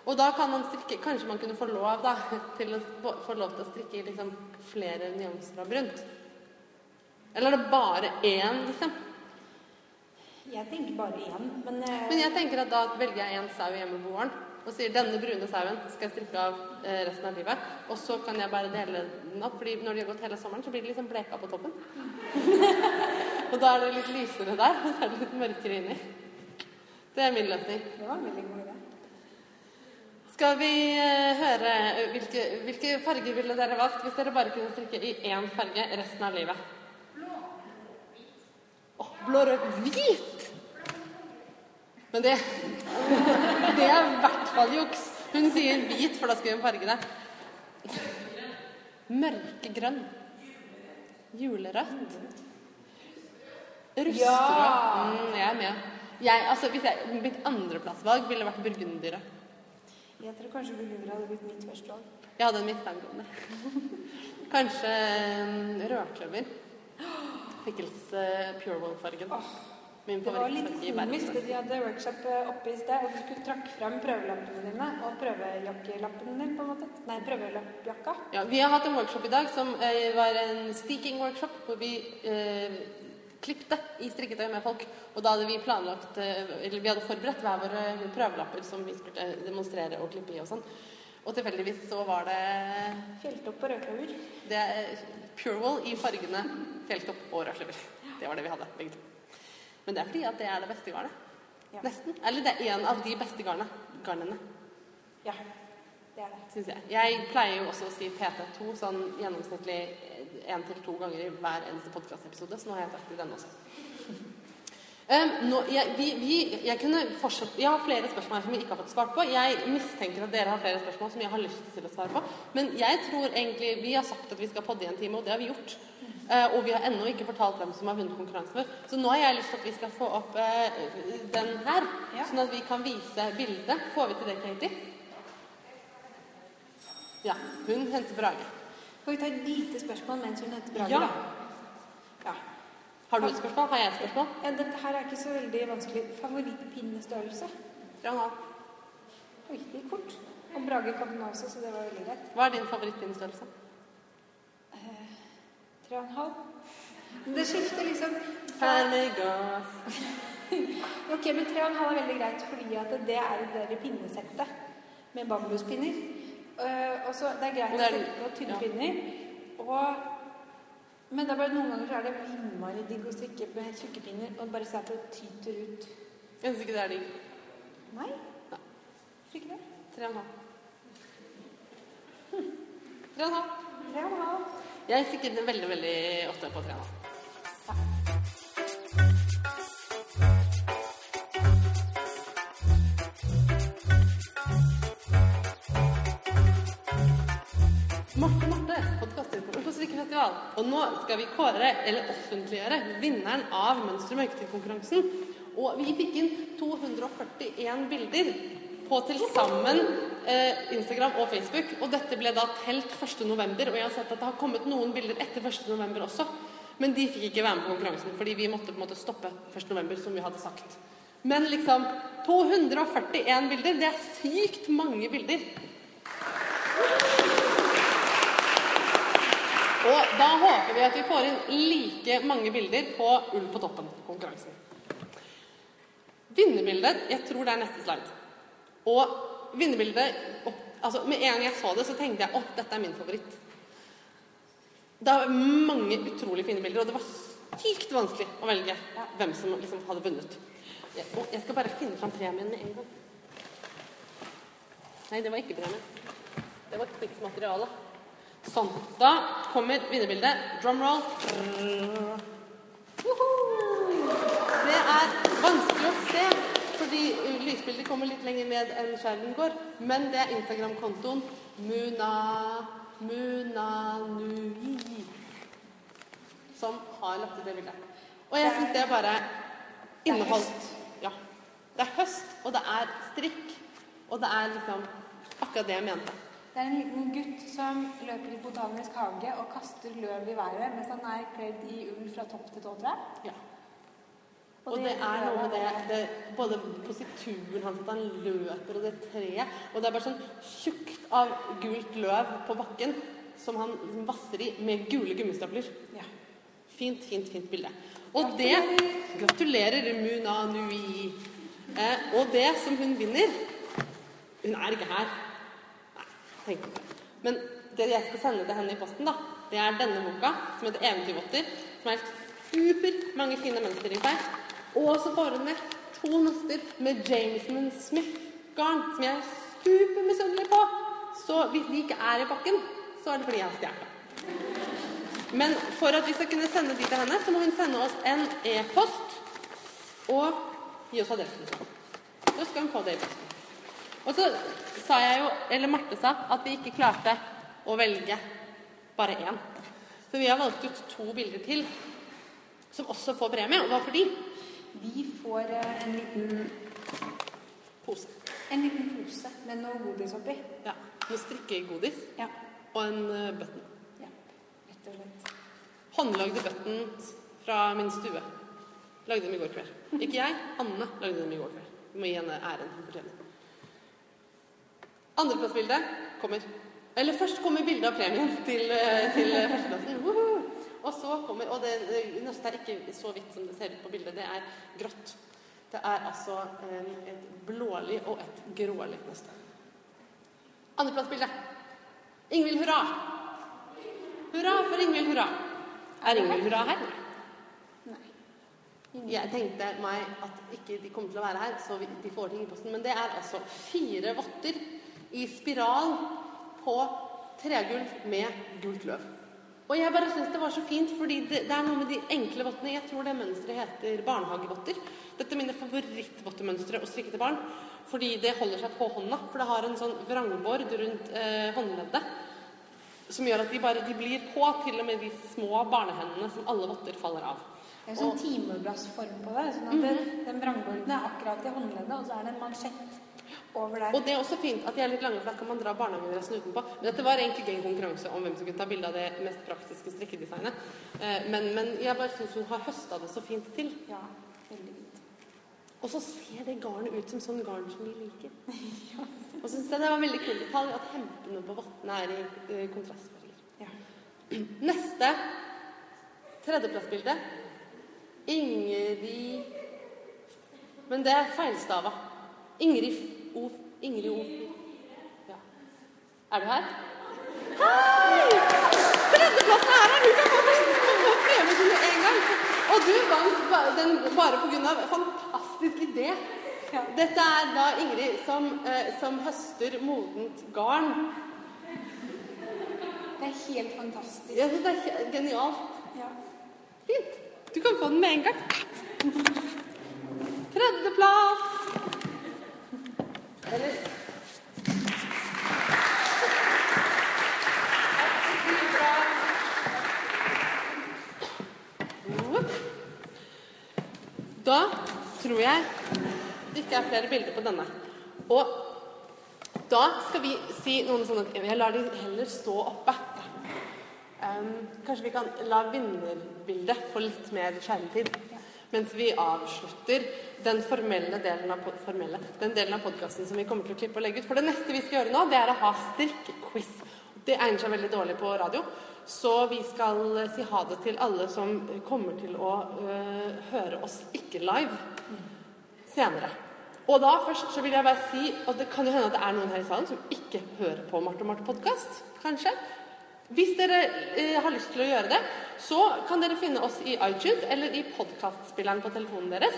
Og da kan man strikke Kanskje man kunne få lov da, til å få- få lov til å strikke i liksom flere nyanser av brunt. Eller er det bare én, liksom? Jeg tenker bare én, men, eh, Men jeg tenker at da velger jeg én sau hjemmeboeren og sier denne brune sauen skal jeg strikke av eh, resten av livet. Og så kan jeg bare dele den opp, fordi når de har gått hele sommeren, så blir de liksom bleka på toppen. og da er det litt lysere der, og så er det litt mørkere inni. Det er min løsning. det var en veldig god idé. Skal vi eh, høre eh, hvilke, hvilke farger ville dere valgt hvis dere bare kunne strikke i én farge resten av livet? Blå. Åh, blå, rød, hvit! Men det Det er i hvert fall juks. Hun sier hvit, for da skal hun farge det. Mørkegrønn. Julerødt. Rustrød. Ja! Mm, jeg er med. Jeg, altså, hvis jeg, mitt andreplassvalg ville vært burgundyret. Jeg tror kanskje burgunder hadde blitt mitt første valg. Jeg hadde en mistanke om det. Kanskje mm, rødkløver. Pickles uh, Pure Wool-fargen. Min Det var litt komisk det de hadde workshop eh, oppe i sted, og du skulle trakk frem prøvelampene dine og prøvejakkelappen din, på en måte. Nei, prøvejakka. Ja, vi har hatt en workshop i dag som eh, var en steaking-workshop, hvor vi eh, klippte i strikketøy med folk. Og da hadde vi planlagt, eh, eller vi hadde forberedt hver våre prøvelapper som vi skulle demonstrere og klippe i og sånn. Og tilfeldigvis så var det, Fjelltopp og rødkløver. det er Purewall i fargene fjelltopp og rødkløver. Det var det vi hadde, begge to. Men det er fordi at det er det beste garnet. Ja. Nesten. Eller det er en av de beste garnene. Ja. Det er det. Syns jeg. Jeg pleier jo også å si PT2 sånn gjennomsnittlig én til to ganger i hver eneste podkastepisode, så nå har jeg sagt det i denne også. Um, nå, jeg, vi, vi, jeg Jeg har flere spørsmål som vi ikke har fått svart på. Jeg mistenker at dere har flere spørsmål som jeg har lyst til å svare på. Men jeg tror egentlig Vi har sagt at vi skal podde i en time, og det har vi gjort. Uh, og vi har ennå ikke fortalt hvem som har vunnet konkurransen vår. Så nå har jeg lyst til at vi skal få opp uh, den her, Ja. sånn at vi kan vise bildet. Får vi til det, Katie? Ja. Hun henter Brage. Får vi ta et lite spørsmål mens hun henter Brage, Ja. da? Ja. Har du et spørsmål? Har jeg et spørsmål? ja. Dette her er ikke så veldig vanskelig. Favorittpinnestørrelse? Halv. Oi, det gikk fort. Og Brage kom den også, så det var veldig greit. Hva er din favorittpinnestørrelse? Og en halv. Det skifter liksom. Ok, men tre og en halv er veldig greit, fordi at det er det der pinnesettet med bambuspinner. Uh, og så Det er greit å sette på tynne ja. pinner. Og, men det er bare noen ganger så er det innmari digg å strikke med tjukke pinner og bare se at det tyter ut. Jeg syns ikke det er digg. Nei? Ja. Ikke det? Tre og en halv. Tre og en halv. Tre og en halv. Jeg fikk den veldig, veldig ofte på tre og en. Marte Marte, podkastdirektør på Strikkefestival. Og nå skal vi kåre, eller offentliggjøre, vinneren av Mønster mørketid-konkurransen. Og vi fikk inn 241 bilder på til sammen eh, Instagram og Facebook. Og dette ble da telt 1. november, og jeg har sett at det har kommet noen bilder etter 1. november også. Men de fikk ikke være med på konkurransen, fordi vi måtte på en måte stoppe 1. november, som vi hadde sagt. Men liksom 241 bilder, det er sykt mange bilder. Og da håper vi at vi får inn like mange bilder på Ull på toppen-konkurransen. Vinnerbildet Jeg tror det er neste slide. Og vinnerbildet altså Med en gang jeg så det, så tenkte jeg at dette er min favoritt. Det var mange utrolig fine bilder, og det var sykt vanskelig å velge hvem som liksom hadde vunnet. Og jeg skal bare finne fram premien med en gang. Nei, det var ikke premien. Det var krigsmateriale. Sånn. Da kommer vinnerbildet. Drumroll. Det er vanskelig å se, fordi lysbildet kommer litt lenger ned enn skjermen går. Men det er Instagram-kontoen Muna Munanui som har lagt ut det bildet. Og jeg syns det bare inneholdt Ja. Det er høst, og det er strikk, og det er liksom akkurat det jeg mente. Det er en liten gutt som løper i botanisk hage og kaster løv i været mens han er kledd i ull fra topp til tå, tror jeg. Ja. Og det er noe med det, det Både posituren hans, at han løper, og det treet Og det er bare sånn tjukt av gult løv på bakken som han vasser i med gule gummistøvler. Ja. Fint, fint, fint bilde. Og det Gratulerer, Muna Nui. Eh, og det som hun vinner Hun er ikke her. Nei, tenk på det. Men det jeg skal sende til henne i posten, da, det er denne boka, som heter 'Eventyrvotter', som er super mange fine mønster i seg. Og så hun med to nøster med Jameson Smith-garn, som jeg er supermisunnelig på. Så hvis de ikke er i pakken, så er det fordi jeg har stjålet. Men for at vi skal kunne sende de til henne, så må hun sende oss en e-post og gi oss adressen. Så skal hun få det i posten. Og så sa jeg jo, eller Marte sa, at vi ikke klarte å velge bare én. Så vi har valgt ut to bilder til som også får premie. Og hva for de? De får eh, en liten, Pose. en liten pose med noe godis oppi. Ja. Med strikkegodis Ja. og en uh, button. ja. Rett og slett. Håndlagde buttons fra min stue. Lagde dem i går kveld. Ikke jeg, Anne lagde dem i går kveld. Vi må gi henne æren hun fortjener. Andreplassbildet kommer. Eller først kommer bildet av premien til, eh, til eh, førsteplassen. Og så kommer Og det det nøstet er ikke så hvitt som det ser ut på bildet. Det er grått. Det er altså eh, et blålig og et grålig nøste. Andreplassbildet. Ingvild Hurra. Hurra for Ingvild Hurra. Er Ingvild Hurra her? Nei. Jeg tenkte meg at ikke de kommer til å være her, så de får ting i posten. Men det er altså fire votter i spiral på tregulv med gult løv. Og jeg bare syns det var så fint, fordi det, det er noe med de enkle vottene. Jeg tror det mønsteret heter barnehagevotter. Dette er mine favorittvottemønstre å strikke til barn. Fordi det holder seg på hånda. For det har en sånn vrangbord rundt eh, håndleddet. Som gjør at de bare de blir på, til og med de små barnehendene som alle votter faller av. Det er en sånn timeglassform på det. sånn at det, Den vrangborden er akkurat i håndleddet, og så er det en mansjett. Og det er også fint at de er litt lange, for da kan man dra barnehagedressen utenpå. Men dette var egentlig ikke en konkurranse om hvem som kunne ta bilde av det mest praktiske strikkedesignet. Eh, Men, men jeg bare syns hun har høsta det så fint til. Ja, veldig fint. Og så ser det garnet ut som sånn garn som vi liker. Og så syns jeg det var veldig kul detalj at hempene på vottene er i eh, kontrastfarger. Ja. Neste tredjeplassbilde. Ingrid Men det er feilstava. Ingrid O... Ingrid O... Ja. Er du her? Hei! Tredjeplassen er her! Du kan få, premie til med en gang. Og du vant den bare pga. fantastisk idé. Dette er da Ingrid som, eh, som høster modent garn. Det er helt fantastisk. Ja, det er genialt. Ja. Fint. Du kan få den med en gang. Tredjeplass. Da tror jeg det ikke er flere bilder på denne. Og da skal vi si noen sånne ting. Jeg lar de heller stå oppe. Um, kanskje vi kan la vinnerbildet få litt mer skjermtid. Mens vi avslutter den formelle delen av, formelle, den delen av podkasten som vi kommer til å klippe og legge ut. For det neste vi skal gjøre nå, det er å ha strikkquiz. Det egner seg veldig dårlig på radio. Så vi skal eh, si ha det til alle som kommer til å øh, høre oss ikke live senere. Og da først så vil jeg bare si at det kan jo hende at det er noen her i salen som ikke hører på Marte og Marte podkast, kanskje. Hvis dere eh, har lyst til å gjøre det, så kan dere finne oss i iTunes eller i podkastspilleren på telefonen deres.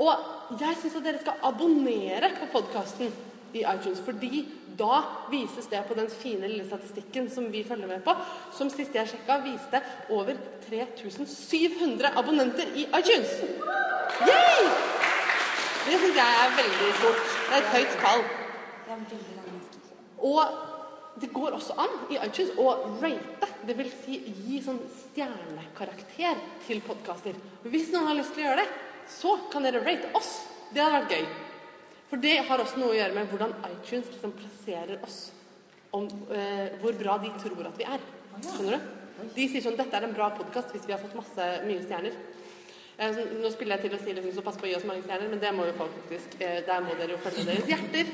Og jeg syns at dere skal abonnere på podkasten i iTunes, fordi da vises det på den fine lille statistikken som vi følger med på, som sist jeg sjekka viste over 3700 abonnenter i iTunes. Yay! Det syns jeg er veldig stort. Det er et høyt tall. Det er veldig. Og det går også an i iTunes å rate, vil si gi sånn stjernekarakter til podkaster. Hvis noen har lyst til å gjøre det, så kan dere rate oss. Det hadde vært gøy. For det har også noe å gjøre med hvordan iTunes liksom plasserer oss. Om eh, hvor bra de tror at vi er. Skjønner du? De sier sånn 'Dette er en bra podkast hvis vi har fått masse mye stjerner'. Eh, Nå spiller jeg til å si liksom, så pass på å gi oss mange stjerner, men det må jo folk faktisk eh, Der må dere jo følge deres hjerter.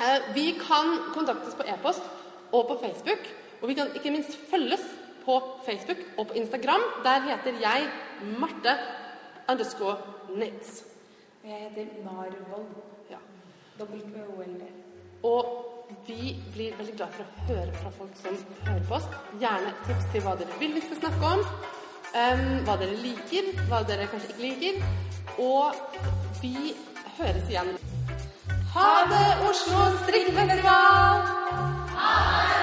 Eh, Vi kan kontaktes på e-post og på Facebook. Og vi kan ikke minst følges på Facebook og på Instagram. Der heter jeg Marte underscore Nitz. Og jeg heter Narvold. Ja. W-O-L-D. Og vi blir veldig glad for å høre fra folk som hører på oss. Gjerne tips til hva dere vil vi skal snakke om. Um, hva dere liker, hva dere kanskje ikke liker. Og vi høres igjen. Ha det, Oslo strikkefestival! Ha det!